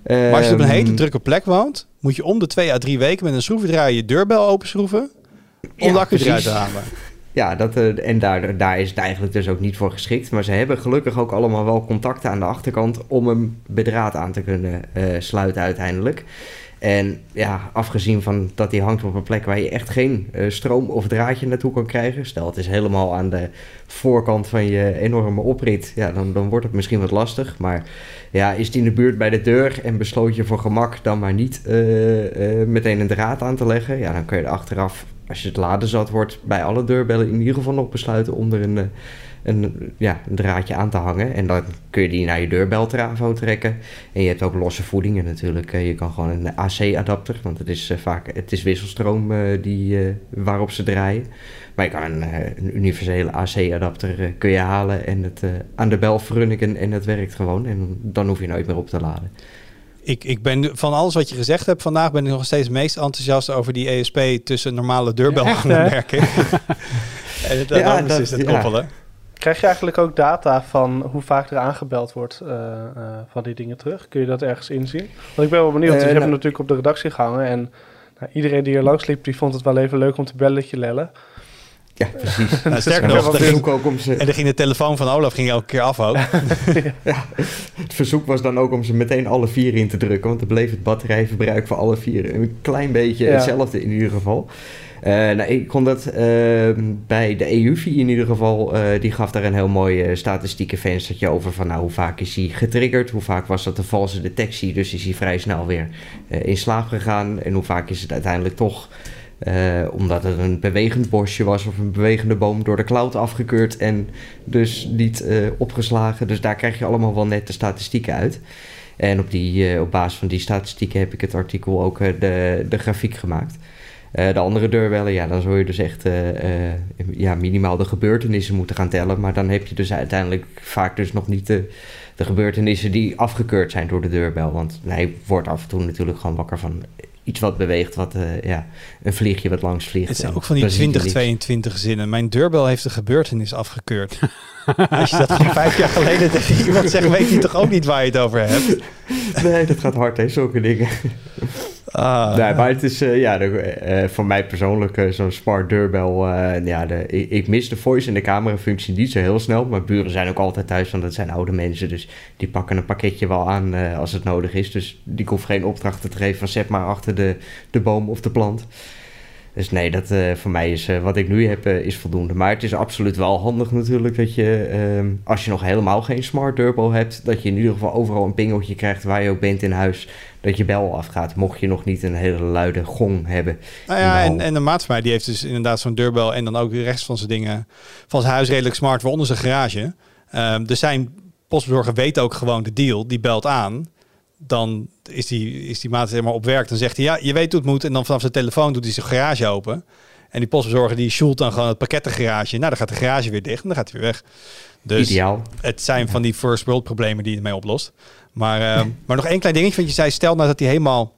Maar als je op een hele ehm, drukke plek woont, moet je om de twee à drie weken met een schroevendraaier je deurbel openschroeven. Om ja, de eruit te halen.
Ja, dat, en daar, daar is het eigenlijk dus ook niet voor geschikt. Maar ze hebben gelukkig ook allemaal wel contacten aan de achterkant om hem bedraad aan te kunnen sluiten uiteindelijk. En ja, afgezien van dat die hangt op een plek waar je echt geen uh, stroom of draadje naartoe kan krijgen. Stel, het is helemaal aan de voorkant van je enorme oprit. Ja, dan, dan wordt het misschien wat lastig. Maar ja, is die in de buurt bij de deur en besloot je voor gemak dan maar niet uh, uh, meteen een draad aan te leggen. Ja, dan kun je er achteraf, als je het laden zat wordt, bij alle deurbellen in ieder geval nog besluiten om er een een, ja, een draadje aan te hangen. En dan kun je die naar je deurbeltravo trekken. En je hebt ook losse voedingen natuurlijk. Je kan gewoon een AC-adapter, want het is eh, vaak het is wisselstroom eh, die, eh, waarop ze draaien. Maar je kan een, een universele AC-adapter kun je halen en het aan de bel verrunniken en het werkt gewoon. En dan hoef je nooit meer op te laden.
Ik, ik ben van alles wat je gezegd hebt vandaag, ben ik nog steeds meest enthousiast over die ESP tussen normale deurbel en merken. en
Ja, dat-
is het
ja.
koppelen.
Krijg je eigenlijk ook data van hoe vaak er aangebeld wordt eh, eh, van die dingen terug? Kun je dat ergens inzien? Want ik ben wel benieuwd.
Eh,
ik heb hem
nou-
natuurlijk op de redactie gehangen. En nou, iedereen die er langs liep, die vond het wel even leuk om te belletje lellen.
Ja, precies.
Nou, sterker
En
nog, er ging,
ook om ze,
en er ging de telefoon van Olaf ging elke keer af ook.
het verzoek was dan ook om ze meteen alle vier in te drukken. Want dan bleef het batterijverbruik voor alle vier een klein beetje
Ja.
hetzelfde in ieder geval. Eh, nou, ik kon dat eh, bij de EUFI in ieder geval. eh, die gaf daar een heel mooi eh, statistieke venstertje over. Van nou, hoe vaak is hij getriggerd? Hoe vaak was dat een valse detectie? Dus is hij vrij snel weer in slaap gegaan. En hoe vaak is het uiteindelijk toch... omdat het een bewegend bosje was of een bewegende boom door de cloud afgekeurd en dus niet opgeslagen. Dus daar krijg je allemaal wel net de statistieken uit. En op, die, op basis van die statistieken heb ik het artikel ook de, de grafiek gemaakt. Eh, de andere deurbellen, ja, dan zul je dus echt eh, eh, ja, minimaal de gebeurtenissen moeten gaan tellen. Maar dan heb je dus uiteindelijk vaak dus nog niet de, de gebeurtenissen die afgekeurd zijn door de deurbel. Want hij wordt af en toe natuurlijk gewoon wakker van iets wat beweegt, wat, ja, een vliegje wat langs vliegt.
Het zijn ook van die
dan zie je niks.
2022 zinnen. Mijn deurbel heeft de gebeurtenis afgekeurd. Als je dat gewoon vijf jaar geleden tegen iemand zegt, weet je toch ook niet waar je het over hebt?
Nee, dat gaat hard, hè, zulke dingen.
Ah,
nee, maar het is eh, ja, eh, voor mij persoonlijk eh, zo'n smart deurbel. ja, de, ik, mis de voice en de camera functie niet zo heel snel. Maar buren zijn ook altijd thuis, want dat zijn oude mensen. Dus die pakken een pakketje wel aan als het nodig is. Dus die hoeft geen opdrachten te geven van zet maar achter de, de boom of de plant. Dus nee, dat eh, voor mij is eh, wat ik nu heb, eh, is voldoende. Maar het is absoluut wel handig natuurlijk dat je, ehm, als je nog helemaal geen smart deurbel hebt, dat je in ieder geval overal een pingeltje krijgt waar je ook bent in huis, dat je bel afgaat. Mocht je nog niet een hele luide gong hebben.
Nou ja, en,
de
en de maat van mij die heeft dus inderdaad zo'n deurbel en dan ook de rest van zijn dingen van zijn huis redelijk smart, waaronder zijn garage. Ehm dus zijn postbezorger weet ook gewoon de deal, die belt aan. Dan is die, is die maat helemaal op werk. Dan zegt hij, ja, je weet hoe het moet. En dan vanaf zijn telefoon doet hij zijn garage open. En die postbezorger die shoelt dan gewoon het pakkettengarage. Nou, dan gaat de garage weer dicht en dan gaat hij weer weg. Dus
Ideaal.
het zijn van die first world problemen die je ermee oplost. Maar, ehm, maar nog één klein dingetje. Want je zei, stel nou dat hij helemaal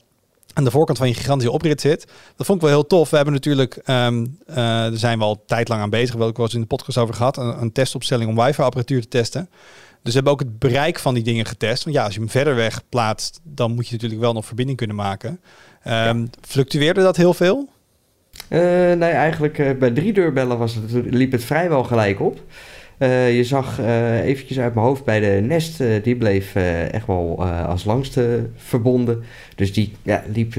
aan de voorkant van je gigantische oprit zit. Dat vond ik wel heel tof. We hebben natuurlijk, eh, daar zijn we al tijd lang aan bezig. Wel, ik was in de podcast over gehad. Een, een testopstelling om wifi apparatuur te testen. Dus we hebben ook het bereik van die dingen getest. Want ja, als je hem verder weg plaatst, dan moet je natuurlijk wel nog verbinding kunnen maken. Ehm, Fluctueerde dat heel veel?
Eh, nee, eigenlijk eh, bij drie deurbellen was het, liep het vrijwel gelijk op. Eh, je zag eventjes uit mijn hoofd bij de Nest, die bleef echt wel als langste verbonden. Dus die, ja, liep,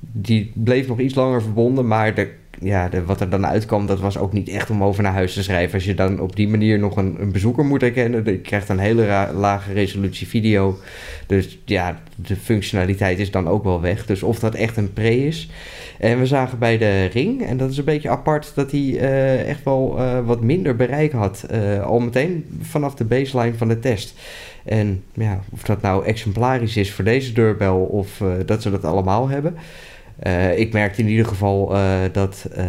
die bleef nog iets langer verbonden, maar de, ja, wat er dan uitkwam, dat was ook niet echt om over naar huis te schrijven. Als je dan op die manier nog een, een bezoeker moet herkennen, dan krijgt een hele lage resolutie video. Dus ja, de functionaliteit is dan ook wel weg. Dus of dat echt een pre is. En we zagen bij de ring, en dat is een beetje apart, dat hij eh, echt wel eh, wat minder bereik had. eh, al meteen vanaf de baseline van de test. En ja, of dat nou exemplarisch is voor deze deurbel of dat ze dat allemaal hebben. Eh, ik merkte in ieder geval eh, dat eh,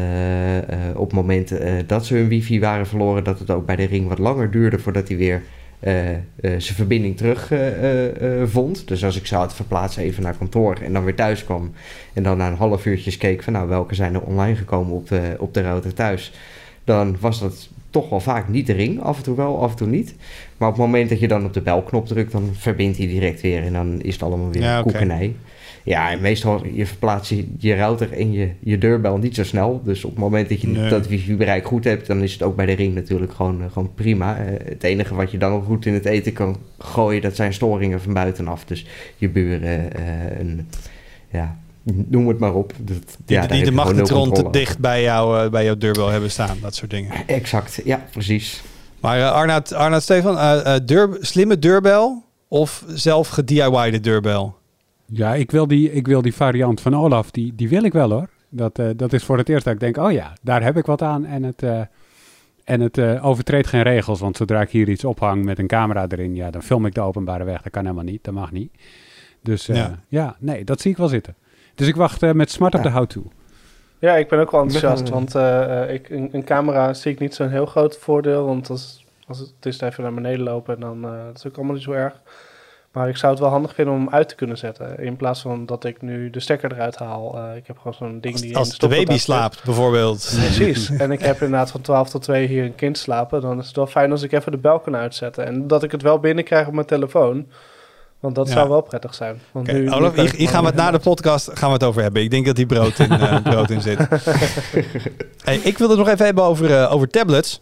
op het moment dat ze hun wifi waren verloren, dat het ook bij de ring wat langer duurde voordat hij weer zijn verbinding terug vond. Dus als ik zou het verplaatsen even naar kantoor en dan weer thuis kwam en dan na een half uurtje keek van nou welke zijn er online gekomen op de, op de router thuis, dan was dat toch wel vaak niet de ring. Af en toe wel, af en toe niet. Maar op het moment dat je dan op de belknop drukt, dan verbindt hij direct weer en dan is het allemaal weer
Ja, oké.
koekenij. Ja, en meestal je verplaatst je, je router en je, je deurbel niet zo snel. Dus op het moment dat je
Nee.
dat wifi-bereik goed hebt, dan is het ook bij de ring natuurlijk gewoon, eh, gewoon prima. Eh, het enige wat je dan nog goed in het eten kan gooien, dat zijn storingen van buitenaf. Dus je buren, eh, een, ja, noem het maar op. Dat,
Die,
ja,
die de magnetron te dicht bij, jou, bij jouw deurbel hebben staan. Dat soort dingen.
Exact, ja, precies.
Maar uh, Arnoud, Arnoud Stefan, deur, slimme deurbel of zelf gediyde deurbel?
Ja, ik wil die, ik wil die variant van Olaf, die, die wil ik wel hoor. Dat, eh, dat is voor het eerst dat ik denk, oh ja, daar heb ik wat aan. En het, eh, en het eh, overtreedt geen regels, want zodra ik hier iets ophang met een camera erin, ja, dan film ik de openbare weg. Dat kan helemaal niet, dat mag niet. Dus eh,
Ja.
ja. nee, dat zie ik wel zitten. Dus ik wacht eh, met smart op de how-to.
Ja, ik ben ook wel enthousiast, want ik, een, een camera zie ik niet zo'n heel groot voordeel, want als, als het, het is even naar beneden lopen, dan uh, dat is ook allemaal niet zo erg. Maar ik zou het wel handig vinden om hem uit te kunnen zetten. In plaats van dat ik nu de stekker eruit haal. Eh, ik heb gewoon zo'n ding die in
Als de
stopcontact
baby slaapt, bijvoorbeeld.
Precies. en ik heb inderdaad van 12 tot 2 hier een kind slapen. Dan is het wel fijn als ik even de bel kan uitzetten. En dat ik het wel binnenkrijg op mijn telefoon. Want dat
Ja.
zou wel prettig zijn. Want nu,
Olaf,
ik
hier, hier gaan we het na de podcast gaan we het over hebben. Ik denk dat die brood in, eh, brood in zit. hey, ik wil het nog even hebben over, eh, over tablets.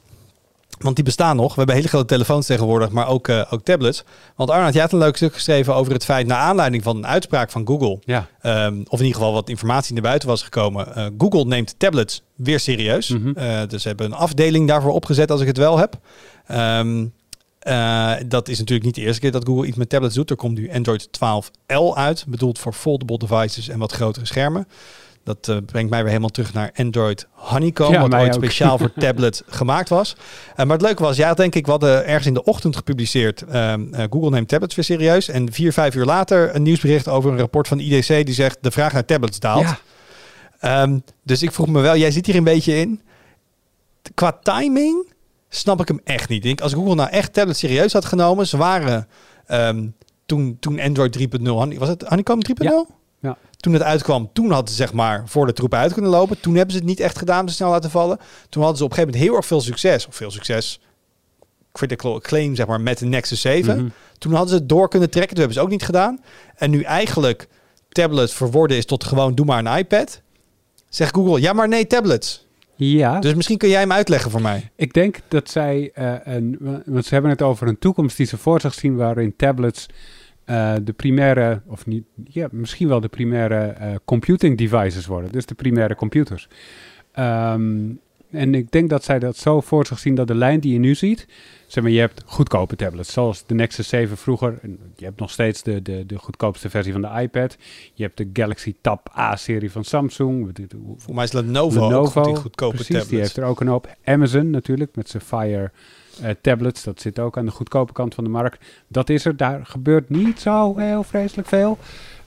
Want die bestaan nog. We hebben hele grote telefoons tegenwoordig, maar ook, eh, ook tablets. Want Arnold, jij had een leuk stuk geschreven over het feit... naar aanleiding van een uitspraak van Google...
Ja.
ehm, of in ieder geval wat informatie naar buiten was gekomen... eh, Google neemt tablets weer serieus.
Mhm.
Eh, dus ze hebben een afdeling daarvoor opgezet als ik het wel heb. Ehm, eh, dat is natuurlijk niet de eerste keer dat Google iets met tablets doet. Er komt nu Android 12L uit, bedoeld voor foldable devices en wat grotere schermen. Dat eh, brengt mij weer helemaal terug naar Android Honeycomb,
Ja,
wat ooit
ook.
speciaal voor tablet gemaakt was. Eh, maar het leuke was, had denk ik wat ergens in de ochtend gepubliceerd. ehm, eh, Google neemt tablets weer serieus. En vier, vijf uur later een nieuwsbericht over een rapport van IDC die zegt de vraag naar tablets daalt.
Ja.
Ehm, dus ik vroeg me wel, jij zit hier een beetje in. Qua timing snap ik hem echt niet. Ik denk, als Google nou echt tablets serieus had genomen, ze waren ehm, toen, toen Android 3.0, Honey- was het Honeycomb 3.0?
Ja.
Toen het uitkwam, toen hadden ze zeg maar voor de troepen uit kunnen lopen. Toen hebben ze het niet echt gedaan, ze snel laten vallen. Toen hadden ze op een gegeven moment heel erg veel succes, of veel succes, critical acclaim zeg maar, met de Nexus 7.
Mhm.
Toen hadden ze het door kunnen trekken. Toen hebben ze ook niet gedaan. En nu eigenlijk tablet verworden is tot gewoon doe maar een iPad. Zegt Google, ja maar nee, tablets.
Ja,
Dus misschien kun jij hem uitleggen voor mij.
ik denk dat zij, eh, een, want ze hebben het over een toekomst die ze voor zich zien waarin tablets eh, de primaire, of niet, ja, misschien wel de primaire eh, computing devices worden. Dus de primaire computers. Ehm, en ik denk dat zij dat zo voor zich zien dat de lijn die je nu ziet, zeg maar, je hebt goedkope tablets, zoals de Nexus 7 vroeger. Je hebt nog steeds de, de, de goedkoopste versie van de iPad. Je hebt de Galaxy Tab A-serie van Samsung.
Voor mij is Lenovo, ook
Lenovo,
goed, die goedkope
precies,
tablets.
die heeft er ook een hoop. Amazon natuurlijk, met zijn Fire eh, tablets. Dat zit ook aan de goedkope kant van de markt. Dat is er. Daar gebeurt niet zo heel vreselijk veel.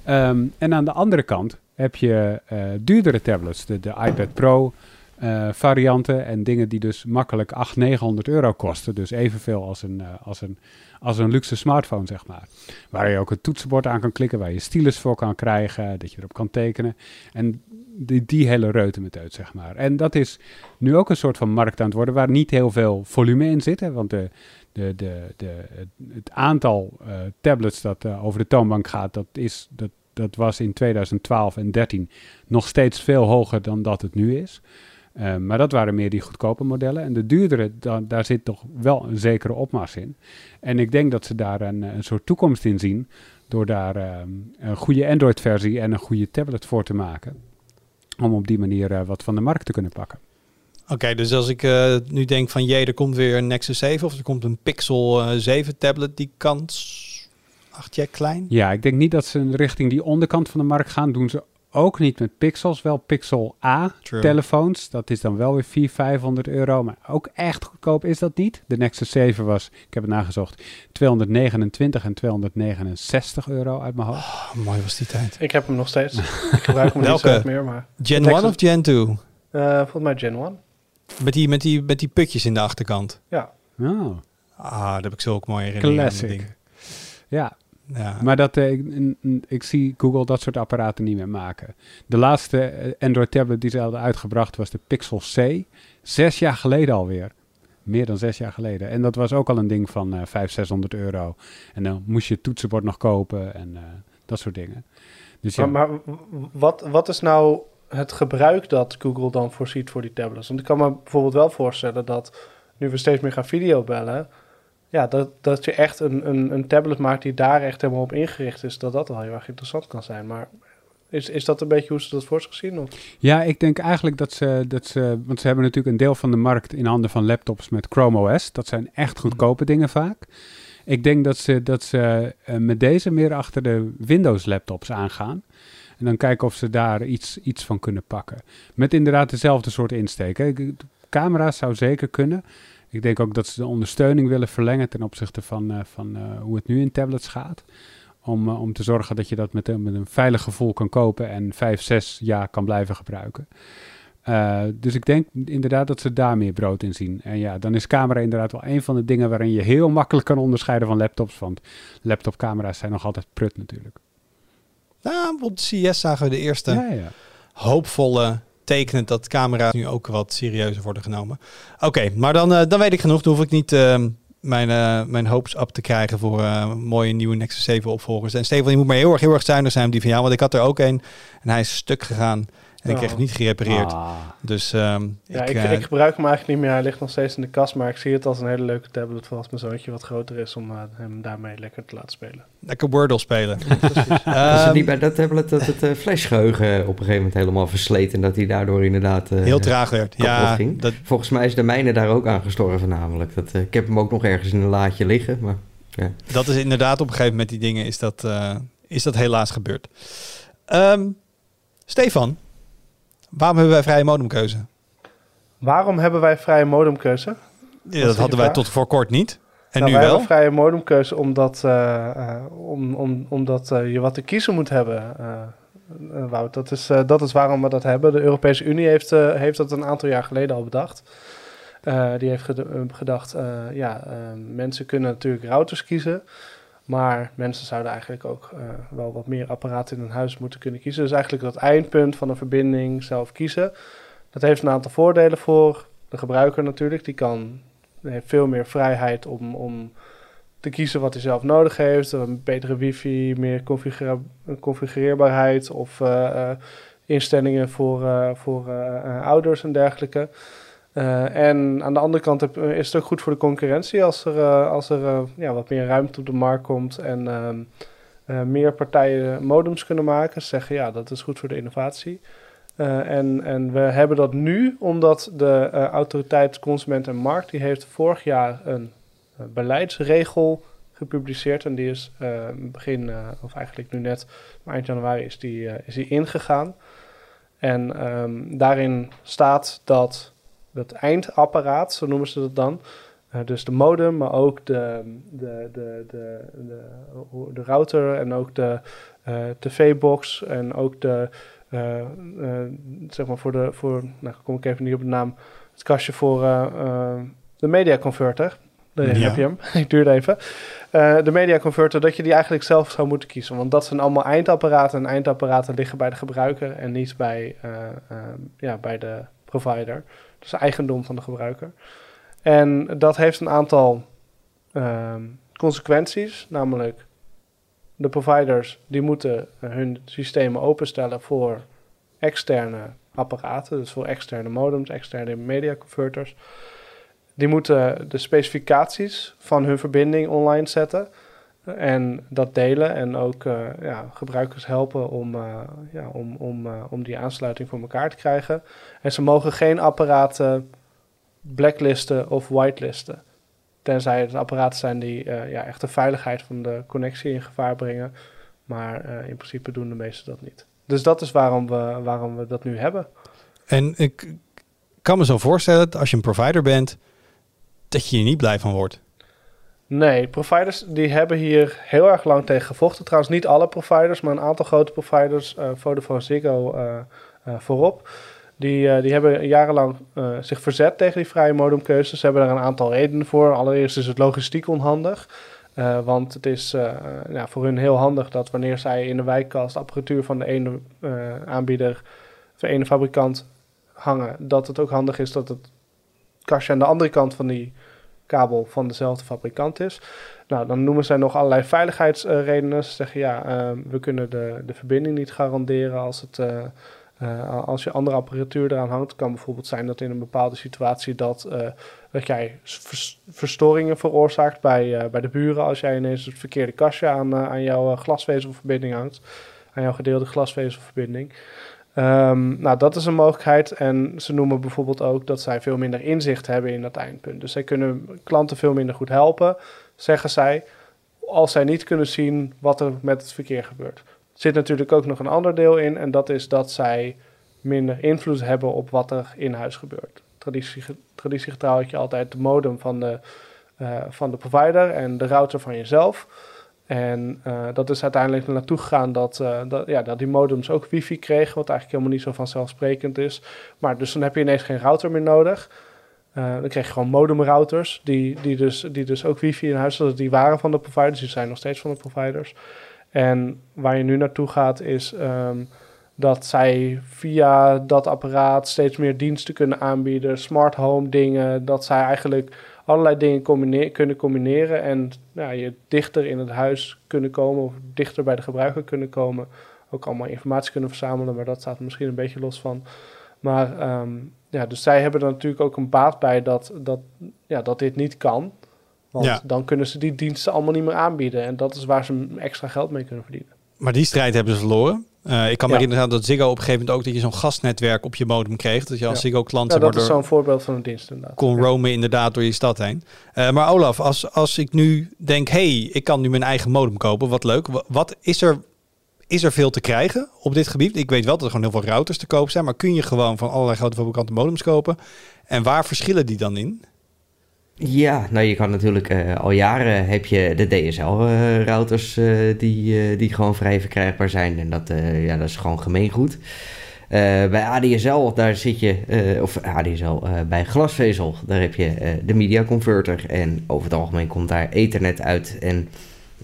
Ehm, en aan de andere kant heb je eh, duurdere tablets. De, de iPad Pro eh, varianten en dingen die dus makkelijk 800, 900 euro kosten. Dus evenveel als een, eh, als, een, als een luxe smartphone, zeg maar. Waar je ook een toetsenbord aan kan klikken, waar je stylus voor kan krijgen, dat je erop kan tekenen. En die, die hele reutemeteut, zeg maar. En dat is nu ook een soort van markt aan het worden, waar niet heel veel volume in zit. Hè, want de, de, de, de, het, aantal eh, tablets dat over de toonbank gaat, dat, is, dat, dat was in 2012 en 13 nog steeds veel hoger dan dat het nu is. Eh, maar dat waren meer die goedkope modellen. En de duurdere, da- daar zit toch wel een zekere opmars in. En ik denk dat ze daar een, een soort toekomst in zien. Door daar ehm, een goede Android-versie en een goede tablet voor te maken. Om op die manier eh, wat van de markt te kunnen pakken.
Oké, dus als ik eh, nu denk van jee, er komt weer een Nexus 7 of er komt een Pixel eh, 7 tablet, die kans acht jij klein?
Ja, ik denk niet dat ze richting die onderkant van de markt gaan. Doen ze ook niet met Pixels. Wel Pixel A
True.
telefoons. Dat is dan wel weer 400, 500 euro. Maar ook echt goedkoop is dat niet. De Nexus 7 was, ik heb het nagezocht, 229 en 269 euro uit mijn hoofd.
Oh, mooi was die tijd.
Ik heb hem nog steeds. ik gebruik hem niet
Welke?
zo meer, maar...
Gen
Nexus-
1 of Gen 2?
eh volgens mij Gen 1.
Met die, met, die, met die putjes in de achterkant.
Ja.
Oh,
Ah, daar heb ik zo ook mooie herinneringen dat
classic.
ding.
Ja,
Ja.
maar dat, eh, ik, zie Google dat soort apparaten niet meer maken. De laatste eh, Android tablet die ze hadden uitgebracht was de Pixel C. Zes jaar geleden alweer. Meer dan zes jaar geleden. En dat was ook al een ding van eh 500, 600 euro. En dan moest je het toetsenbord nog kopen en eh, dat soort dingen. Dus ja,
Maar, maar wat, wat is nou het gebruik dat Google dan voorziet voor die tablets? Want ik kan me bijvoorbeeld wel voorstellen dat nu we steeds meer gaan videobellen, ja, dat, dat je echt een, een, een tablet maakt die daar echt helemaal op ingericht is, dat dat wel heel erg interessant kan zijn. Maar is, is dat een beetje hoe ze dat voor zich zien? Of?
Ja, ik denk eigenlijk dat ze, dat ze... Want ze hebben natuurlijk een deel van de markt in handen van laptops met Chrome OS. Dat zijn echt goedkope dingen vaak. Ik denk dat ze, dat ze eh, met deze meer achter de Windows laptops aangaan. En dan kijken of ze daar iets, iets van kunnen pakken. Met inderdaad dezelfde soort insteek. hè. Ik- Camera's zou zeker kunnen. Ik denk ook dat ze de ondersteuning willen verlengen ten opzichte van, eh, van eh, hoe het nu in tablets gaat. Om, eh, om te zorgen dat je dat met, een- met een veilig gevoel kan kopen en vijf, zes jaar kan blijven gebruiken. Dus ik denk inderdaad dat ze daar meer brood in zien. En ja, dan is camera inderdaad wel een van de dingen waarin je heel makkelijk kan onderscheiden van laptops. Want laptopcamera's zijn nog altijd prut natuurlijk.
Nou, op CES zagen we de eerste
Ja, ja.
hoopvolle tekenen dat camera's nu ook wat serieuzer worden genomen. Oké, maar dan, eh, dan weet ik genoeg. Dan hoef ik niet ehm, mijn, eh, mijn hopes up te krijgen voor eh, mooie nieuwe Nexus 7 opvolgers. En Stefan, je moet maar heel erg, heel erg zuinig zijn op die van jou. Want ik had er ook een en hij is stuk gegaan. En ik
Oh.
kreeg het niet gerepareerd.
Ah.
Dus ehm,
Ja,
ik,
ik,
eh,
ik gebruik hem eigenlijk niet meer. Hij ligt nog steeds in de kast, maar ik zie het als een hele leuke tablet voor als mijn zoontje wat groter is om eh, hem daarmee lekker te laten spelen.
lekker Wordle spelen.
Precies.
Was
Ehm,
het niet bij dat tablet dat het eh, flashgeheugen op een gegeven moment helemaal versleten en dat hij daardoor inderdaad... eh,
heel traag werd. Ja,
ging.
dat,
Volgens mij is de mijne daar ook aan gestorven namelijk. Dat, ik heb hem ook nog ergens in een laadje liggen, maar...
dat is inderdaad op een gegeven moment die dingen is dat, eh, is dat helaas gebeurd. Ehm, Stefan, waarom hebben wij vrije modemkeuze?
Waarom hebben wij vrije modemkeuze?
Ja, dat hadden wij tot voor kort niet. En
Nou,
nu
wij
wel.
hebben vrije modemkeuze omdat, eh, eh, om, om, omdat eh, je wat te kiezen moet hebben. eh, eh, Wout, dat is, eh, dat is waarom we dat hebben. De Europese Unie heeft, eh, heeft dat een aantal jaar geleden al bedacht. Eh, die heeft ged- gedacht, eh, ja, mensen kunnen natuurlijk routers kiezen. Maar mensen zouden eigenlijk ook eh, wel wat meer apparaten in hun huis moeten kunnen kiezen. Dus eigenlijk dat eindpunt van een verbinding zelf kiezen. Dat heeft een aantal voordelen voor de gebruiker natuurlijk. Die kan, heeft veel meer vrijheid om, om te kiezen wat hij zelf nodig heeft. Een betere wifi, meer configureerbaarheid of eh, eh, instellingen voor, voor ouders en dergelijke. Eh, en aan de andere kant heb, eh, is het ook goed voor de concurrentie als er, eh, als er ja, wat meer ruimte op de markt komt en ehm, eh, meer partijen modems kunnen maken. Ze zeggen ja, dat is goed voor de innovatie. En, en we hebben dat nu omdat de autoriteit Consument en Markt die heeft vorig jaar een beleidsregel gepubliceerd en die is begin, of eigenlijk nu net, eind januari is die, is die ingegaan. En ehm, daarin staat dat het eindapparaat, zo noemen ze dat dan, eh, dus de modem, maar ook de, de, de, de, de, de router en ook de eh, tv-box en ook de, eh, zeg maar voor de, voor, nou kom ik even niet op de naam, het kastje voor de media converter. Daar
Ja.
heb je hem. ik duurde even. De media converter, dat je die eigenlijk zelf zou moeten kiezen. Want dat zijn allemaal eindapparaten. En eindapparaten liggen bij de gebruiker en niet bij, eh, eh, ja, bij de provider. Is eigendom van de gebruiker. En dat heeft een aantal ehm, consequenties. Namelijk, de providers die moeten hun systemen openstellen voor externe apparaten. Dus voor externe modems, externe media converters. Die moeten de specificaties van hun verbinding online zetten. En dat delen en ook eh, ja, gebruikers helpen om, eh, ja, om, om, eh, om die aansluiting voor elkaar te krijgen. En ze mogen geen apparaten blacklisten of whitelisten. Tenzij het apparaten zijn die ja, echt de veiligheid van de connectie in gevaar brengen. Maar in principe doen de meesten dat niet. Dus dat is waarom we, waarom we dat nu hebben.
En ik kan me zo voorstellen dat als je een provider bent, dat je hier niet blij van wordt.
Nee, providers die hebben hier heel erg lang tegen gevochten. Trouwens niet alle providers, maar een aantal grote providers, eh Vodafone Ziggo eh, voorop. Die, die hebben jarenlang zich verzet tegen die vrije modemkeuzes. Ze hebben daar een aantal redenen voor. Allereerst is het logistiek onhandig. Want het is ja, voor hun heel handig dat wanneer zij in de wijkkast apparatuur van de ene aanbieder, of de ene fabrikant hangen, dat het ook handig is dat het kastje aan de andere kant van die kabel van dezelfde fabrikant is. Nou, dan noemen zij nog allerlei veiligheidsredenen. Ze zeggen ja, eh, we kunnen de, de verbinding niet garanderen als, het, eh, eh, als je andere apparatuur eraan hangt. Het kan bijvoorbeeld zijn dat in een bepaalde situatie dat, eh, dat jij vers- verstoringen veroorzaakt bij, bij de buren als jij ineens het verkeerde kastje aan, aan jouw glasvezelverbinding hangt. Aan jouw gedeelde glasvezelverbinding. Ehm, nou, dat is een mogelijkheid. En ze noemen bijvoorbeeld ook dat zij veel minder inzicht hebben in dat eindpunt. Dus zij kunnen klanten veel minder goed helpen, zeggen zij, als zij niet kunnen zien wat er met het verkeer gebeurt. Er zit natuurlijk ook nog een ander deel in, en dat is dat zij minder invloed hebben op wat er in huis gebeurt. Traditie, traditiegetrouw had je altijd de modem van de, eh, van de provider en de router van jezelf. En uh, dat is uiteindelijk naartoe gegaan dat, uh, dat, ja, dat die modems ook wifi kregen, wat eigenlijk helemaal niet zo vanzelfsprekend is. Maar dus dan heb je ineens geen router meer nodig. Uh, dan kreeg je gewoon modemrouters, die, die, dus, die dus ook wifi in huis hadden. Die waren van de providers, die zijn nog steeds van de providers. En waar je nu naartoe gaat is um, dat zij via dat apparaat steeds meer diensten kunnen aanbieden. Smart home dingen, dat zij eigenlijk allerlei dingen combine kunnen combineren en nou, je dichter in het huis kunnen komen of dichter bij de gebruiker kunnen komen. Ook allemaal informatie kunnen verzamelen, maar dat staat er misschien een beetje los van. Maar um, ja, dus zij hebben er natuurlijk ook een baat bij dat, dat, ja, dat dit niet kan. Want
Ja.
dan kunnen ze die diensten allemaal niet meer aanbieden. En dat is waar ze extra geld mee kunnen verdienen.
Maar die strijd hebben ze verloren. Eh, ik kan me herinneren dat Ziggo op een gegeven moment ook dat je zo'n gastnetwerk op je modem kreeg. Dat je als. Ziggo klant
Ja, dat is zo'n voorbeeld van een dienst inderdaad.
kon roamen inderdaad door je stad heen. Eh, maar Olaf, als, als ik nu denk, hey, ik kan nu mijn eigen modem kopen, wat leuk. Wa- Wat is er, is er veel te krijgen op dit gebied? Ik weet wel dat er gewoon heel veel routers te koop zijn, maar kun je gewoon van allerlei grote fabrikanten modems kopen? En waar verschillen die dan in?
Ja, nou je kan natuurlijk eh, al jaren heb je de DSL-routers eh, die, eh, die gewoon vrij verkrijgbaar zijn. En dat, ja, dat is gewoon gemeengoed. Bij ADSL, daar zit je, of ADSL, bij glasvezel, daar heb je de media converter. En over het algemeen komt daar ethernet uit. En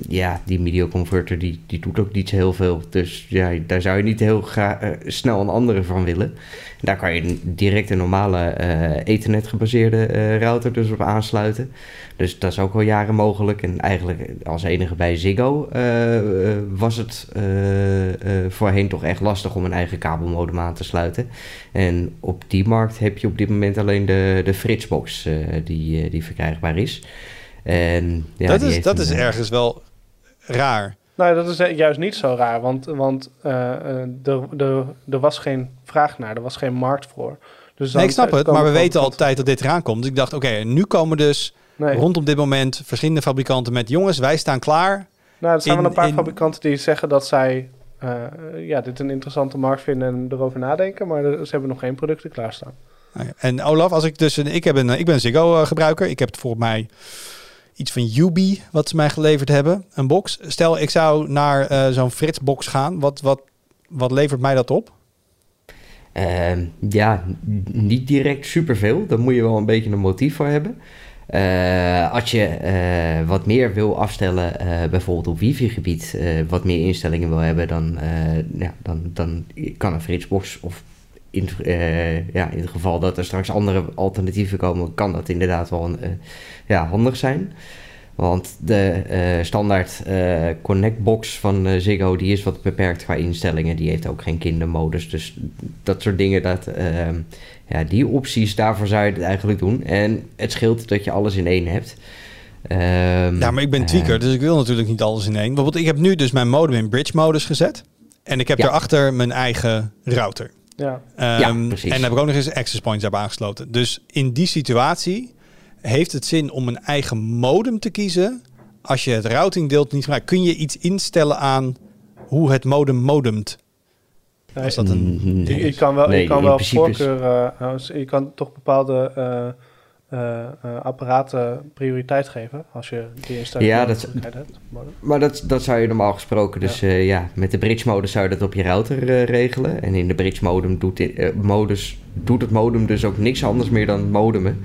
ja, die media converter die, die doet ook niet heel veel. Dus ja, daar zou je niet heel eh, snel een andere van willen. Daar kan je direct een normale eh ethernet gebaseerde eh, router dus op aansluiten. Dus dat is ook al jaren mogelijk. En eigenlijk als enige bij Ziggo was het voorheen toch echt lastig om een eigen kabelmodem aan te sluiten. En op die markt heb je op dit moment alleen de, de Fritzbox die, die verkrijgbaar is. En, ja,
dat is, dat
een,
is
eh,
ergens wel raar.
Nou, dat is eh, juist niet zo raar, want, want eh, eh, er, er, er was geen vraag naar, er was geen markt voor. Dus
Nee, ik snap het,
komen
maar we weten altijd dat dit eraan komt. Dus ik dacht, oké, nu komen dus
Nee.
rondom dit moment verschillende fabrikanten met... jongens, wij staan klaar.
Nou, er zijn
in-
wel een paar
in-
fabrikanten die zeggen dat zij eh, ja, dit een interessante markt vinden en erover nadenken, maar ze hebben nog geen producten klaarstaan.
En Olaf, als ik dus... een- Ik, heb een, ik ben een Ziggo-gebruiker. Ik heb het volgens mij iets van Ubi wat ze mij geleverd hebben. Een box. Stel, ik zou naar eh, zo'n Frits-box gaan. Wat, wat, wat levert mij dat op?
Ehm, ja, niet direct superveel. Daar moet je wel een beetje een motief voor hebben. Eh, als je eh, wat meer wil afstellen, bijvoorbeeld op wifi-gebied, wat meer instellingen wil hebben, dan, ja, dan, dan kan een Fritzbox of in, eh, ja, in het geval dat er straks andere alternatieven komen, kan dat inderdaad wel een, eh, ja, handig zijn. Want de eh, standaard Connect-box van Ziggo die is wat beperkt qua instellingen. Die heeft ook geen kindermodus. Dus dat soort dingen, dat, ehm, ja, die opties, daarvoor zou je het eigenlijk doen. En het scheelt dat je alles in één hebt. Ehm,
Ja, maar ik ben tweaker, dus ik wil natuurlijk niet alles in één. Bijvoorbeeld, ik heb nu dus mijn modem in bridge-modus gezet. En ik heb
Ja.
daarachter mijn eigen router.
Ja,
Ehm,
precies.
En dan heb ik ook nog eens access points daarbij aangesloten. Dus in die situatie heeft het zin om een eigen modem te kiezen. Als je het routingdeel niet gebruikt, kun je iets instellen aan hoe het modem modemt.
Nee,
Is dat een...
mm,
je, je kan wel,
Nee,
je kan wel
is-
voorkeur, eh, als- je kan toch bepaalde eh, eh, eh, apparaten prioriteit geven als je die instelling
Ja, dat-
hebt.
Maar dat, dat zou je normaal gesproken dus ja. ja, met de bridge modus zou je dat op je router eh, regelen. En in de bridge modem doet, eh, modus, doet het modem dus ook niks anders meer dan modemen.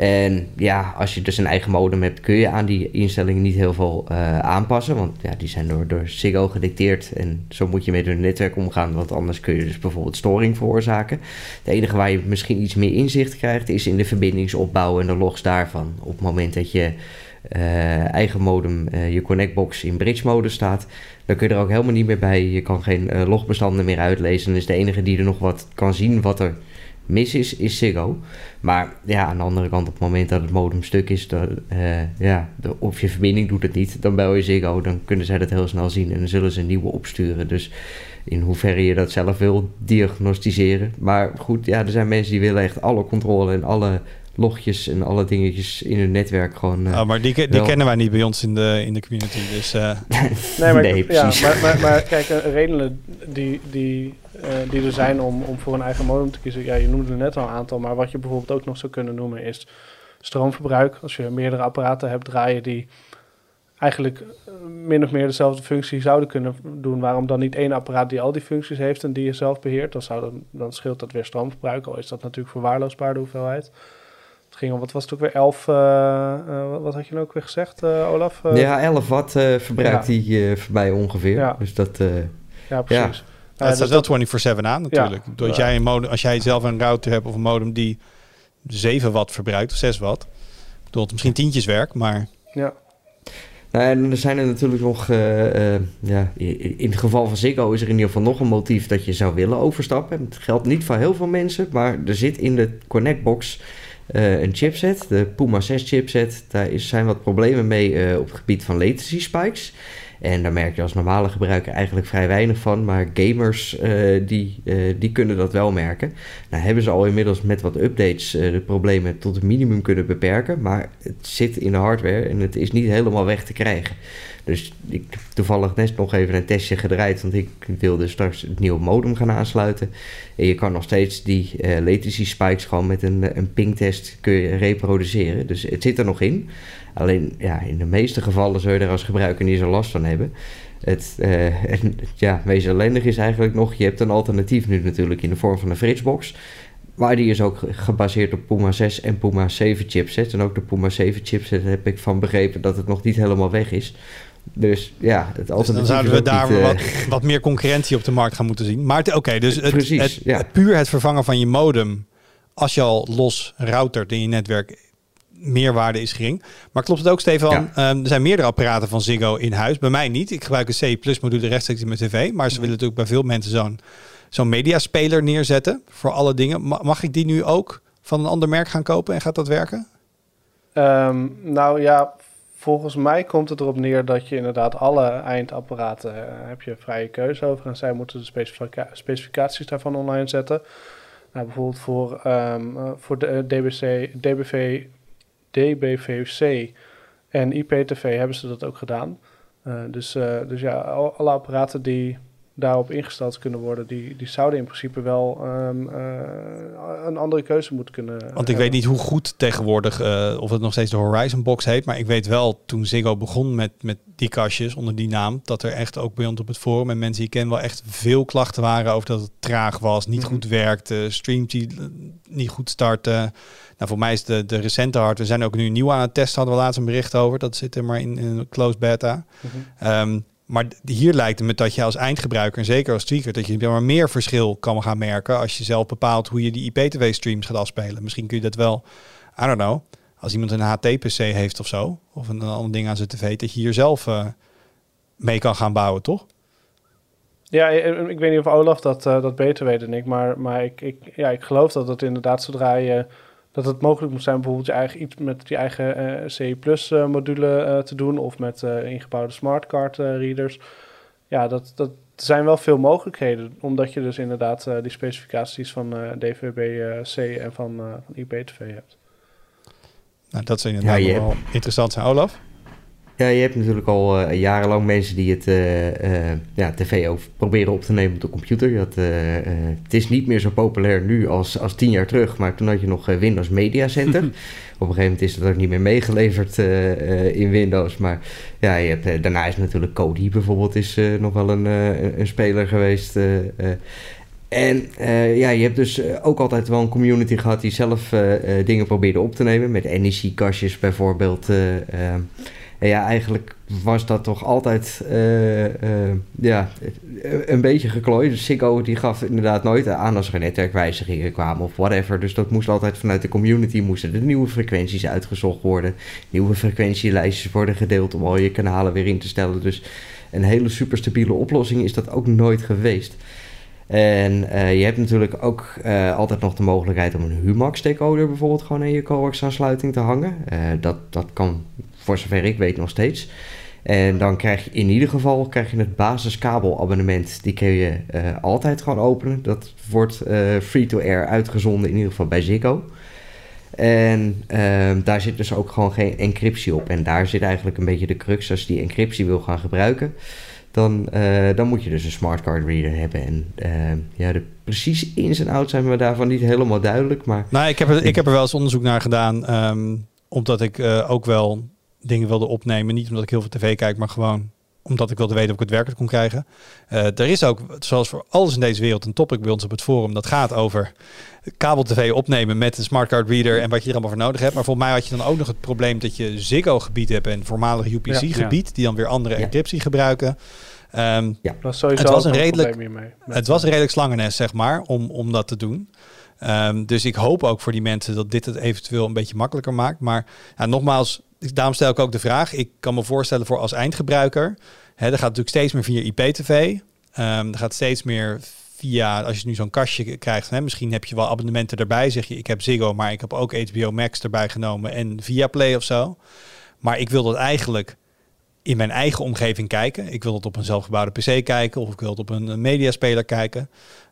En ja, als je dus een eigen modem hebt, kun je aan die instellingen niet heel veel eh, aanpassen. Want ja, die zijn door, door Ziggo gedicteerd. En zo moet je met hun netwerk omgaan. Want anders kun je dus bijvoorbeeld storing veroorzaken. Het enige waar je misschien iets meer inzicht krijgt, is in de verbindingsopbouw en de logs daarvan. Op het moment dat je eh, eigen modem, eh, je connectbox in bridge modus staat, dan kun je er ook helemaal niet meer bij. Je kan geen logbestanden meer uitlezen. Dus de enige die er nog wat kan zien wat er mis is, is Ziggo. Maar ja, aan de andere kant, op het moment dat het modem stuk is, dan, eh, ja, de, of je verbinding doet het niet, dan bel je Ziggo. Dan kunnen zij dat heel snel zien en dan zullen ze een nieuwe opsturen. Dus in hoeverre je dat zelf wil diagnosticeren. Maar goed, ja, er zijn mensen die willen echt alle controle en alle logjes en alle dingetjes in hun netwerk gewoon... eh,
Oh, maar die, die
wel.
kennen wij niet bij ons in de, in de community. Dus eh,
Nee, maar,
Nee,
ja,
precies.
maar, maar, maar kijk, redenen die, die, eh, die er zijn om, om voor een eigen modem te kiezen, ja, je noemde er net al een aantal, maar wat je bijvoorbeeld ook nog zou kunnen noemen is stroomverbruik. Als je meerdere apparaten hebt draaien die eigenlijk eh, min of meer dezelfde functie zouden kunnen doen. Waarom dan niet één apparaat die al die functies heeft en die je zelf beheert? Dan, zou dan, dan scheelt dat weer stroomverbruik, al is dat natuurlijk verwaarloosbaar de hoeveelheid. Het ging om, wat was het ook weer, 11, uh, uh, wat had je nou ook weer gezegd, uh, Olaf?
ja, 11 watt verbruikt ja. die voorbij ongeveer.
Ja.
Dus dat...
ja, precies.
Ja, het staat wel 24-7 aan natuurlijk. Ja. Als, jij een modem, als jij zelf een router hebt of een modem die 7 watt verbruikt of 6 watt, bedoel, het misschien tientjes werk, maar...
Ja.
Nou, en er zijn er natuurlijk nog, uh, uh, ja, in het geval van Ziggo is er in ieder geval nog een motief dat je zou willen overstappen. Het geldt niet voor heel veel mensen, maar er zit in de Connectbox uh, een chipset, de Puma 6 chipset. Daar is, zijn wat problemen mee op het gebied van latency spikes. En daar merk je als normale gebruiker eigenlijk vrij weinig van. Maar gamers uh, die, uh, die kunnen dat wel merken. Nou hebben ze al inmiddels met wat updates uh, de problemen tot het minimum kunnen beperken. Maar het zit in de hardware en het is niet helemaal weg te krijgen. Dus ik heb toevallig net nog even een testje gedraaid. Want ik wilde straks het nieuwe modem gaan aansluiten. En je kan nog steeds die latency spikes gewoon met een, een pingtest kun je reproduceren. Dus het zit er nog in. Alleen ja, in de meeste gevallen zul je er als gebruiker niet zo last van hebben. Het, uh, en, ja, meest ellendig is eigenlijk nog, je hebt een alternatief nu natuurlijk in de vorm van een Fritzbox. Maar die is ook gebaseerd op Puma 6 en Puma 7 chipset. En ook de Puma 7 chipset heb ik van begrepen dat het nog niet helemaal weg is. Dus ja, het alternatief
dus dan zouden we daar niet, wat, uh, wat, meer concurrentie op de markt gaan moeten zien. Maar oké, okay, dus het, Precies, het, ja. het, puur het vervangen van je modem... als je al los routert in je netwerk meerwaarde is gering. Maar klopt het ook, Stefan? Ja. Um, er zijn meerdere apparaten van Ziggo in huis. Bij mij niet. Ik gebruik een C module rechtstreeks in mijn tv. Maar ze willen natuurlijk bij veel mensen zo'n zo'n mediaspeler neerzetten voor alle dingen. Mag ik die nu ook van een ander merk gaan kopen en gaat dat werken?
Um, nou ja, volgens mij komt het erop neer dat je inderdaad alle eindapparaten uh, heb je vrije keuze over. En zij moeten de specifica specificaties daarvan online zetten. Nou, bijvoorbeeld voor, um, uh, voor de DBC, DBV DBVC en IPTV hebben ze dat ook gedaan. Dus, dus ja, alle apparaten die daarop ingesteld kunnen worden, die, die zouden in principe wel um, uh, een andere keuze moeten kunnen.
Want ik hebben. weet niet hoe goed tegenwoordig, of het nog steeds de Horizon Box heet, maar ik weet wel toen Ziggo begon met, met die kastjes onder die naam, dat er echt ook bij ons op het forum en mensen die ik ken wel echt veel klachten waren over dat het traag was, niet mm -hmm. goed werkte, streamt die niet goed startte. Nou, voor mij is de, de recente hardware, we zijn ook nu nieuw aan het testen, hadden we laatst een bericht over. Dat zit er maar in, in een closed beta. Mm -hmm. um, maar hier lijkt het me dat je als eindgebruiker, en zeker als tweaker, dat je maar meer verschil kan gaan merken als je zelf bepaalt hoe je die IPTV-streams gaat afspelen. Misschien kun je dat wel, I don't know, als iemand een HT-PC heeft of zo, of een, ander ding aan zijn tv, dat je hier zelf uh, mee kan gaan bouwen, toch?
Ja, ik weet niet of Olaf dat, dat beter weet dan ik, maar, maar ik, ik, ja, ik geloof dat het inderdaad zodra je dat het mogelijk moet zijn bijvoorbeeld je eigen, iets met je eigen uh, CE Plus uh, module uh, te doen of met ingebouwde smartcard readers. Ja, dat, dat zijn wel veel mogelijkheden, omdat je dus inderdaad die specificaties van DVB-C en van, van IPTV hebt.
Nou, dat zijn inderdaad ja, wel interessant zijn, Olaf.
Ja, je hebt natuurlijk al uh, jarenlang mensen die het uh, uh, ja, tv ook proberen op te nemen op de computer. Dat, het is niet meer zo populair nu als, als tien jaar terug, maar toen had je nog Windows Media Center. op een gegeven moment is dat ook niet meer meegeleverd in Windows. Maar ja, je hebt, daarna is natuurlijk Kodi bijvoorbeeld is, nog wel een, een speler geweest. En uh, ja, je hebt dus ook altijd wel een community gehad die zelf uh, dingen probeerde op te nemen. Met NEC-kastjes bijvoorbeeld. En ja, eigenlijk was dat toch altijd uh, uh, ja, een beetje geklooid. Dus Ziggo die gaf inderdaad nooit aan als er netwerkwijzigingen kwamen of whatever. Dus dat moest altijd vanuit de community, moesten de nieuwe frequenties uitgezocht worden. Nieuwe frequentielijstjes worden gedeeld om al je kanalen weer in te stellen. Dus een hele superstabiele oplossing is dat ook nooit geweest. En uh, je hebt natuurlijk ook altijd nog de mogelijkheid om een Humax decoder bijvoorbeeld gewoon in je coax aansluiting te hangen. Dat, dat kan voor zover ik weet nog steeds. En dan krijg je in ieder geval krijg je het basiskabelabonnement. Die kun je altijd gewoon openen. Dat wordt free-to-air uitgezonden in ieder geval bij Ziggo. En ehm, daar zit dus ook gewoon geen encryptie op. En daar zit eigenlijk een beetje de crux als je die encryptie wil gaan gebruiken dan, uh, dan moet je dus een smartcard reader hebben. En uh, ja, de precieze ins en outs zijn me daarvan niet helemaal duidelijk. Maar...
Nou, ik heb er, ik heb er wel eens onderzoek naar gedaan, um, omdat ik ook wel dingen wilde opnemen. Niet omdat ik heel veel tv kijk, maar gewoon omdat ik wilde weten of ik het werkelijk kon krijgen. Uh, er is ook, zoals voor alles in deze wereld, een topic bij ons op het forum. Dat gaat over kabel-tv opnemen met een smartcard reader en wat je er allemaal voor nodig hebt. Maar volgens mij had je dan ook nog het probleem dat je Ziggo-gebied hebt en voormalig UPC-gebied, die dan weer andere encryptie gebruiken.
Um, ja, dat was sowieso
het was een redelijk, het was een redelijk slangennest, zeg maar, om, om dat te doen. Um, dus ik hoop ook voor die mensen dat dit het eventueel een beetje makkelijker maakt. Maar ja, nogmaals, daarom stel ik ook de vraag. Ik kan me voorstellen voor als eindgebruiker. Hè, er gaat natuurlijk steeds meer via IPTV. Um, er gaat steeds meer via, als je nu zo'n kastje krijgt, hè, misschien heb je wel abonnementen erbij. Zeg je, ik heb Ziggo, maar ik heb ook HBO Max erbij genomen en via Play of zo. Maar ik wil dat eigenlijk in mijn eigen omgeving kijken. Ik wil het op een zelfgebouwde PC kijken of ik wil het op een mediaspeler kijken.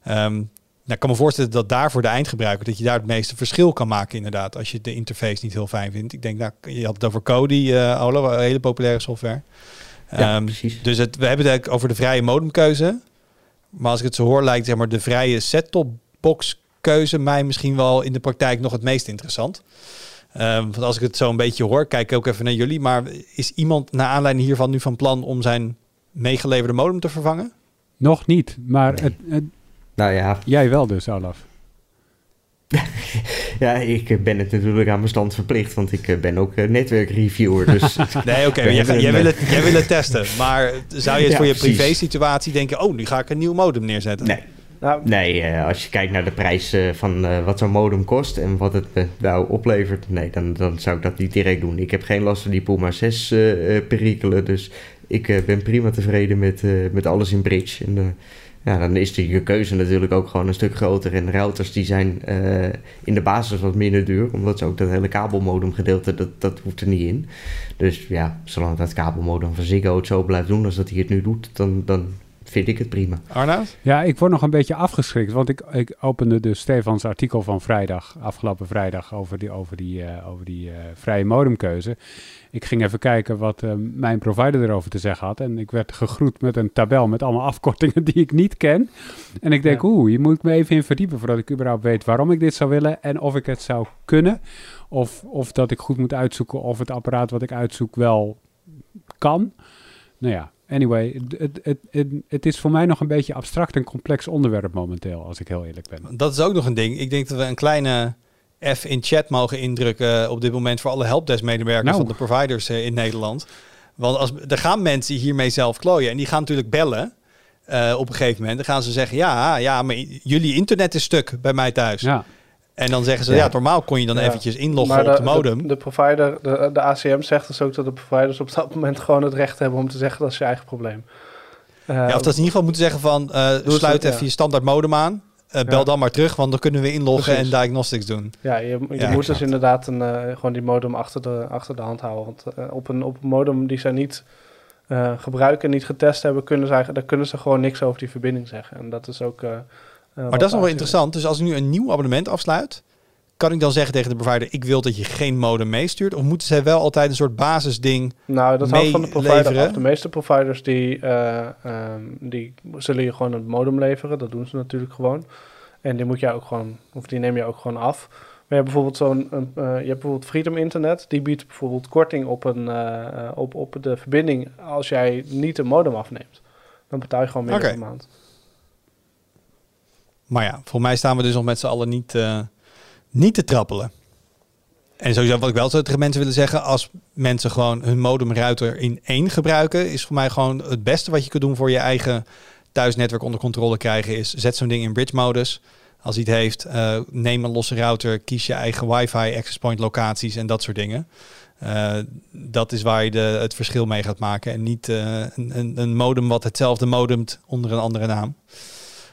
Um, nou, ik kan me voorstellen dat daar voor de eindgebruiker, dat je daar het meeste verschil kan maken inderdaad, als je de interface niet heel fijn vindt. Ik denk, nou, je had het over Kodi, uh, Olo, een hele populaire software.
Ja, um, precies.
Dus het, we hebben het eigenlijk over de vrije modemkeuze. Maar als ik het zo hoor, lijkt zeg maar de vrije set-top box keuze mij misschien wel in de praktijk nog het meest interessant. Um, want als ik het zo een beetje hoor, kijk ook even naar jullie. Maar is iemand naar aanleiding hiervan nu van plan om zijn meegeleverde modem te vervangen?
Nog niet, maar het, het,
nou ja.
Jij wel dus, Olaf.
ja, ik ben het natuurlijk aan mijn stand verplicht, want ik eh, ben ook eh, netwerkreviewer. Dus
nee, oké, okay, jij, jij, wil het, jij wil het testen. Maar zou je het voor je privé situatie denken, oh, nu ga ik een nieuw modem neerzetten?
Nee. Nou, nee, als je kijkt naar de prijs van wat zo'n modem kost en wat het nou oplevert, nee, dan, dan zou ik dat niet direct doen. Ik heb geen last van die Puma 6 perikelen, dus ik ben prima tevreden met, met alles in Bridge. En, ja, dan is de, je keuze natuurlijk ook gewoon een stuk groter. En routers die zijn uh, in de basis wat minder duur, omdat ze ook dat hele kabelmodem gedeelte, dat, dat hoeft er niet in. Dus ja, zolang dat kabelmodem van Ziggo het zo blijft doen als dat hij het nu doet, dan, dan vind ik het prima.
Arnoud?
Ja, ik word nog een beetje afgeschrikt, want ik, ik opende dus Stefans artikel van vrijdag, afgelopen vrijdag, over die, over die, uh, over die uh, vrije modemkeuze. Ik ging even kijken wat uh, mijn provider erover te zeggen had. En ik werd gegroet met een tabel met allemaal afkortingen die ik niet ken. En ik denk, ja. oeh, hier moet ik me even in verdiepen voordat ik überhaupt weet waarom ik dit zou willen en of ik het zou kunnen. Of, of dat ik goed moet uitzoeken of het apparaat wat ik uitzoek wel kan. Nou ja, anyway, het, is voor mij nog een beetje abstract en complex onderwerp momenteel, als ik heel eerlijk ben.
Dat is ook nog een ding. Ik denk dat we een kleine F in chat mogen indrukken op dit moment voor alle helpdesk-medewerkers nou. van de providers uh, in Nederland. Want als, er gaan mensen hiermee zelf klooien en die gaan natuurlijk bellen. Uh, op een gegeven moment. Dan gaan ze zeggen: Ja, ja, maar jullie internet is stuk bij mij thuis.
Ja.
En dan zeggen ze, ja, ja normaal kon je dan ja. eventjes inloggen op de modem.
De, de provider, de, de, ACM zegt dus ook dat de providers op dat moment gewoon het recht hebben om te zeggen dat is je eigen probleem.
Uh, ja, of dat ze in ieder geval moeten zeggen van, uh, sluit even je standaard modem aan. Uh, bel dan maar terug, want dan kunnen we inloggen Precies. en diagnostics doen.
Ja, je, je moet dus inderdaad een, gewoon die modem achter de, achter de hand houden. Want op, een, op een modem die zij niet gebruiken en niet getest hebben, kunnen ze, daar kunnen ze gewoon niks over die verbinding zeggen. En dat is ook...
maar dat is nog wel interessant. Dus als ik nu een nieuw abonnement afsluit, kan ik dan zeggen tegen de provider: ik wil dat je geen modem meestuurt? Of moeten zij wel altijd een soort basisding
Nou, dat hangt van de provider af. De meeste providers die, uh, um, die zullen je gewoon een modem leveren. Dat doen ze natuurlijk gewoon. En die moet je ook gewoon, of die neem je ook gewoon af. Maar je hebt bijvoorbeeld zo'n, uh, je hebt bijvoorbeeld Freedom Internet. Die biedt bijvoorbeeld korting op, een, uh, op, op de verbinding als jij niet een modem afneemt. Dan betaal je gewoon meer okay. per maand.
Maar ja, voor mij staan we dus nog met z'n allen niet niet te trappelen. En sowieso wat ik wel zou tegen mensen willen zeggen, als mensen gewoon hun modemruiter in één gebruiken, is voor mij gewoon het beste wat je kunt doen voor je eigen thuisnetwerk onder controle krijgen, is zet zo'n ding in bridge modus. Als hij het heeft, uh, neem een losse router, kies je eigen wifi, access point locaties en dat soort dingen. Uh, dat is waar je de, het verschil mee gaat maken en niet een, een modem wat hetzelfde modemt onder een andere naam.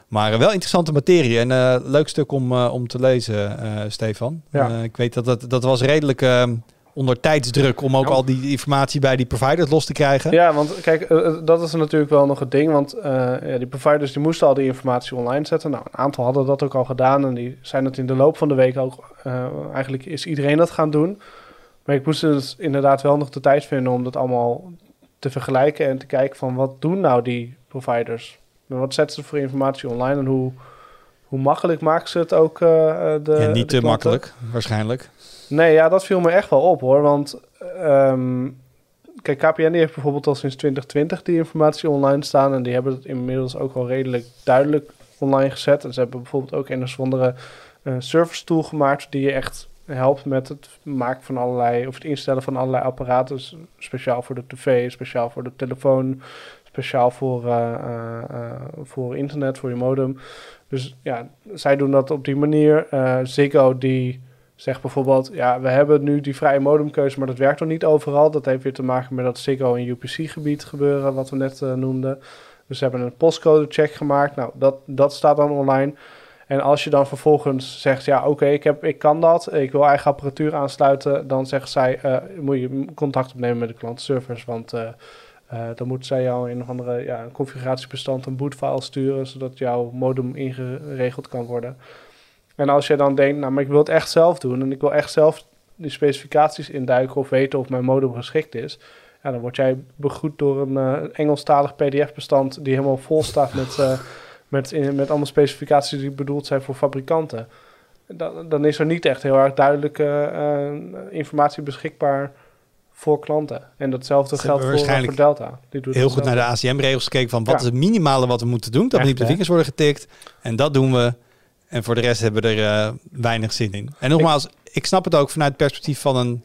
Maar wel interessante materie en uh, leuk stuk om, uh, om te lezen, uh, Stefan. Ja. ik weet dat dat, dat was redelijk ehm, onder tijdsdruk om ook al die informatie bij die providers los te krijgen.
Ja, want kijk, dat is natuurlijk wel nog het ding. Want ja, die providers die moesten al die informatie online zetten. Nou, een aantal hadden dat ook al gedaan. En die zijn het in de loop van de week ook... eigenlijk is iedereen dat gaan doen. Maar ik moest dus inderdaad wel nog de tijd vinden om dat allemaal te vergelijken... en te kijken van wat doen nou die providers wat zetten ze voor informatie online en hoe, hoe makkelijk maken ze het ook? Uh, de,
ja, niet
te
makkelijk, waarschijnlijk.
Nee, ja, dat viel me echt wel op hoor. Want um, kijk, KPN die heeft bijvoorbeeld al sinds 2020 die informatie online staan. En die hebben het inmiddels ook al redelijk duidelijk online gezet. En ze hebben bijvoorbeeld ook een bijzondere uh, service tool gemaakt die je echt helpt met het maken van allerlei, of het instellen van allerlei apparaten. Dus speciaal voor de tv, speciaal voor de telefoon, speciaal voor, uh, uh, voor internet, voor je modem. Dus ja, zij doen dat op die manier. Ziggo die zegt bijvoorbeeld, ja, we hebben nu die vrije modemkeuze, maar dat werkt nog niet overal. Dat heeft weer te maken met dat Ziggo en UPC-gebied gebeuren, wat we net noemden. Dus ze hebben een postcode check gemaakt. Nou, dat, dat staat dan online. En als je dan vervolgens zegt, ja oké, ik ik, ik kan dat, ik wil eigen apparatuur aansluiten, dan zeggen zij, moet je contact opnemen met de klantenservice, want uh, uh, dan moeten zij jou in een andere ja, configuratiebestand een bootfile sturen, zodat jouw modem ingeregeld kan worden. En als je dan denkt, nou maar ik wil het echt zelf doen en ik wil echt zelf die specificaties induiken of weten of mijn modem geschikt is, ja, dan word jij begroet door een Engelstalig PDF-bestand die helemaal vol staat met met, met allemaal specificaties die bedoeld zijn voor fabrikanten. Dan, dan is er niet echt heel erg duidelijke uh, informatie beschikbaar voor klanten. En datzelfde geldt voor, voor, Delta.
Die doet heel goed naar de ACM-regels gekeken van wat is het minimale wat we moeten doen. Dat we niet op de vingers worden getikt. En dat doen we. En voor de rest hebben we er uh, weinig zin in. En nogmaals, ik, snap het ook vanuit het perspectief van een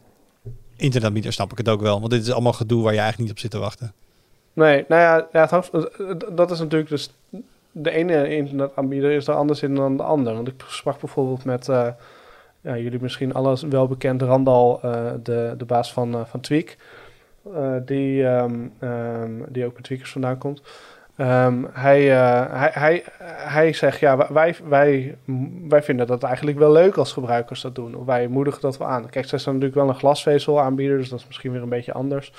internetbieder snap ik het ook wel. Want dit is allemaal gedoe waar je eigenlijk niet op zit te wachten.
Nee, nou ja, ja het dat is natuurlijk dus de ene internetaanbieder is er anders in dan de ander. Want ik sprak bijvoorbeeld met uh, ja, jullie misschien alles wel bekend Randal, uh, de, de baas van, uh, van Tweak. die, um, um, die ook met Tweakers vandaan komt. Um, hij, hij, hij, hij zegt, ja, wij, wij, wij vinden dat eigenlijk wel leuk als gebruikers dat doen. Of wij moedigen dat wel aan. Kijk, zij zijn natuurlijk wel een glasvezel aanbieder, dus dat is misschien weer een beetje anders.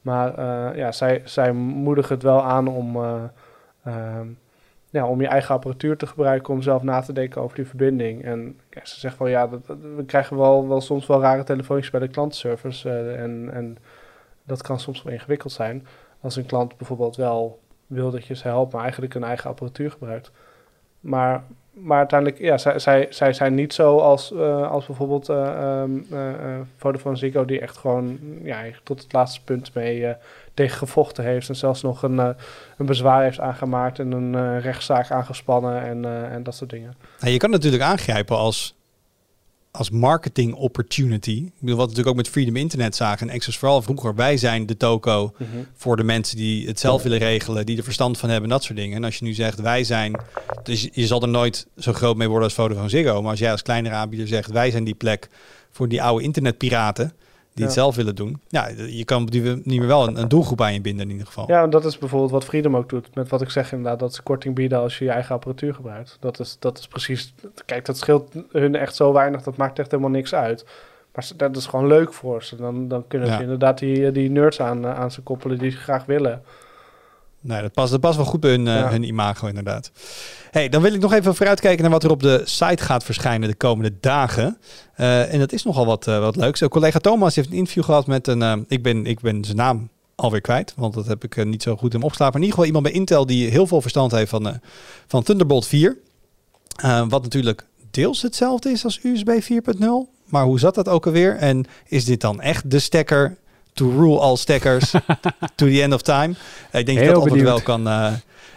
Maar ja, zij, zij moedigen het wel aan om om je eigen apparatuur te gebruiken om zelf na te denken over die verbinding. En ze zegt wel, ja, dat, we krijgen wel, wel soms wel rare telefoontjes bij de klantenservice. Uh, en, en dat kan soms wel ingewikkeld zijn. Als een klant bijvoorbeeld wel wil dat je ze helpt, maar eigenlijk een eigen apparatuur gebruikt. Maar maar uiteindelijk, ja, zij, zij, zij zijn niet zo als, uh, als bijvoorbeeld uh, uh, Vodafone Ziggo, die echt gewoon ja, tot het laatste punt mee tegen gevochten heeft. En zelfs nog een, een bezwaar heeft aangemaakt en een rechtszaak aangespannen en, en dat soort dingen.
Nou, je kan natuurlijk aangrijpen als als marketing opportunity. Ik bedoel, wat natuurlijk ook met Freedom Internet zagen. En Access vooral vroeger. Wij zijn de toko mhm. voor de mensen die het zelf willen regelen. Die er verstand van hebben. Dat soort dingen. En als je nu zegt wij zijn. Dus je zal er nooit zo groot mee worden als Vodafone Ziggo. Maar als jij als kleinere aanbieder zegt wij zijn die plek voor die oude internetpiraten die het zelf willen doen. Ja, je kan op die manier wel een, een, doelgroep aan je binden in ieder geval.
Ja, dat is bijvoorbeeld wat Freedom ook doet. Met wat ik zeg inderdaad, dat ze korting bieden als je je eigen apparatuur gebruikt. Dat is, dat is precies... Kijk, dat scheelt hun echt zo weinig, dat maakt echt helemaal niks uit. Maar dat is gewoon leuk voor ze. Dan, dan kunnen ze inderdaad die, die nerds aan, aan ze koppelen die ze graag willen.
Nee, dat past, dat past wel goed bij hun, uh, hun imago inderdaad. Hey, dan wil ik nog even vooruitkijken naar wat er op de site gaat verschijnen de komende dagen. Uh, en dat is nogal wat, uh, wat leuks. collega Thomas heeft een interview gehad met een... ik, ben, ik ben zijn naam alweer kwijt, want dat heb ik niet zo goed in opgeslagen. Maar in ieder geval iemand bij Intel die heel veel verstand heeft van, van Thunderbolt 4. wat natuurlijk deels hetzelfde is als USB 4.0. Maar hoe zat dat ook alweer? En is dit dan echt de stekker to rule all stekkers to the end of time. ik denk dat dat antwoord wel kan, uh,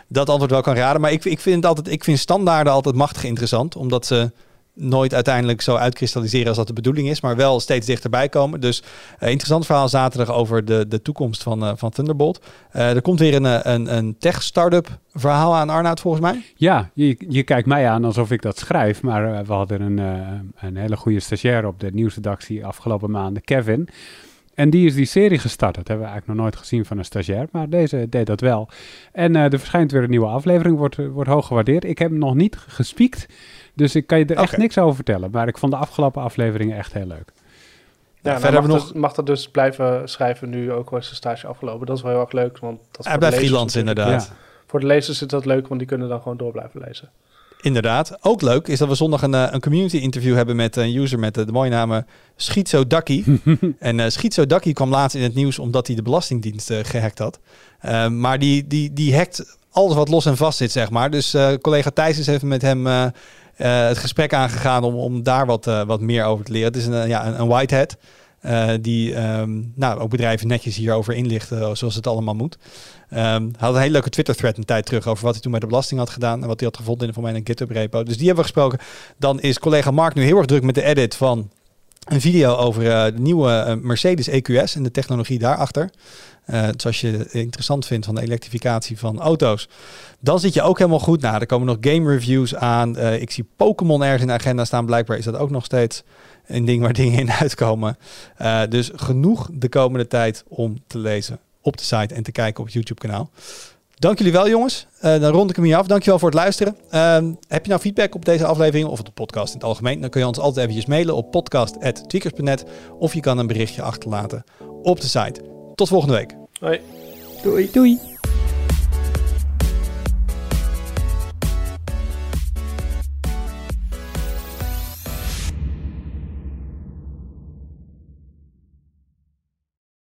dat antwoord wel kan raden. Maar ik, ik, vind altijd, ik vind standaarden altijd machtig interessant, omdat ze nooit uiteindelijk zo uitkristalliseren als dat de bedoeling is, maar wel steeds dichterbij komen. Dus uh, interessant verhaal zaterdag over de, de toekomst van, uh, van Thunderbolt. Er komt weer een, een, een tech-startup verhaal aan Arnoud volgens mij.
Ja, je, je kijkt mij aan alsof ik dat schrijf, maar we hadden een, een hele goede stagiair op de nieuwsredactie afgelopen maanden, Kevin. En die is die serie gestart. Dat hebben we eigenlijk nog nooit gezien van een stagiair, maar deze deed dat wel. En uh, er verschijnt weer een nieuwe aflevering, wordt, wordt hoog gewaardeerd. Ik heb hem nog niet gespiekt, dus ik kan je er echt niks over vertellen. Maar ik vond de afgelopen afleveringen echt heel leuk.
Ja, verder mag, nog... dus, mag dat dus blijven schrijven nu ook al is de stage afgelopen. Dat is wel heel erg leuk. Want dat
Hij blijft freelance inderdaad.
Voor de lezers is dat leuk, want die kunnen dan gewoon door blijven lezen.
Inderdaad. Ook leuk is dat we zondag een, eh, een community interview hebben met een user met de, de mooie naam Schizodaki. en uh, Schizodaki kwam laatst in het nieuws omdat hij de Belastingdienst uh, gehackt had. maar die, die, die hackt alles wat los en vast zit, zeg maar. Dus collega Thijs is even met hem het gesprek aangegaan om, om daar wat, wat meer over te leren. Het is een, ja, een, een whitehead. Eh, die ehm, nou, ook bedrijven netjes hierover inlichten zoals het allemaal moet. Um, had een hele leuke Twitter-thread een tijd terug over wat hij toen met de belasting had gedaan en wat hij had gevonden in voor mij een GitHub-repo. Dus die hebben we gesproken. Dan is collega Mark nu heel erg druk met de edit van een video over uh, de nieuwe Mercedes EQS en de technologie daarachter. Uh, dus als je interessant vindt van de elektrificatie van auto's, dan zit je ook helemaal goed. Nou, er komen nog game reviews aan. Ik zie Pokémon ergens in de agenda staan. Blijkbaar is dat ook nog steeds een ding waar dingen in uitkomen. Uh, dus genoeg de komende tijd om te lezen op de site en te kijken op het YouTube kanaal. Dank jullie wel, jongens. Uh, dan rond ik hem hier af. Dankjewel voor het luisteren. Uh, heb je nou feedback op deze aflevering of op de podcast in het algemeen? Dan kun je ons altijd eventjes mailen op podcast.tweakers.net of je kan een berichtje achterlaten op de site. Tot volgende week.
Hoi.
Doei. Doei.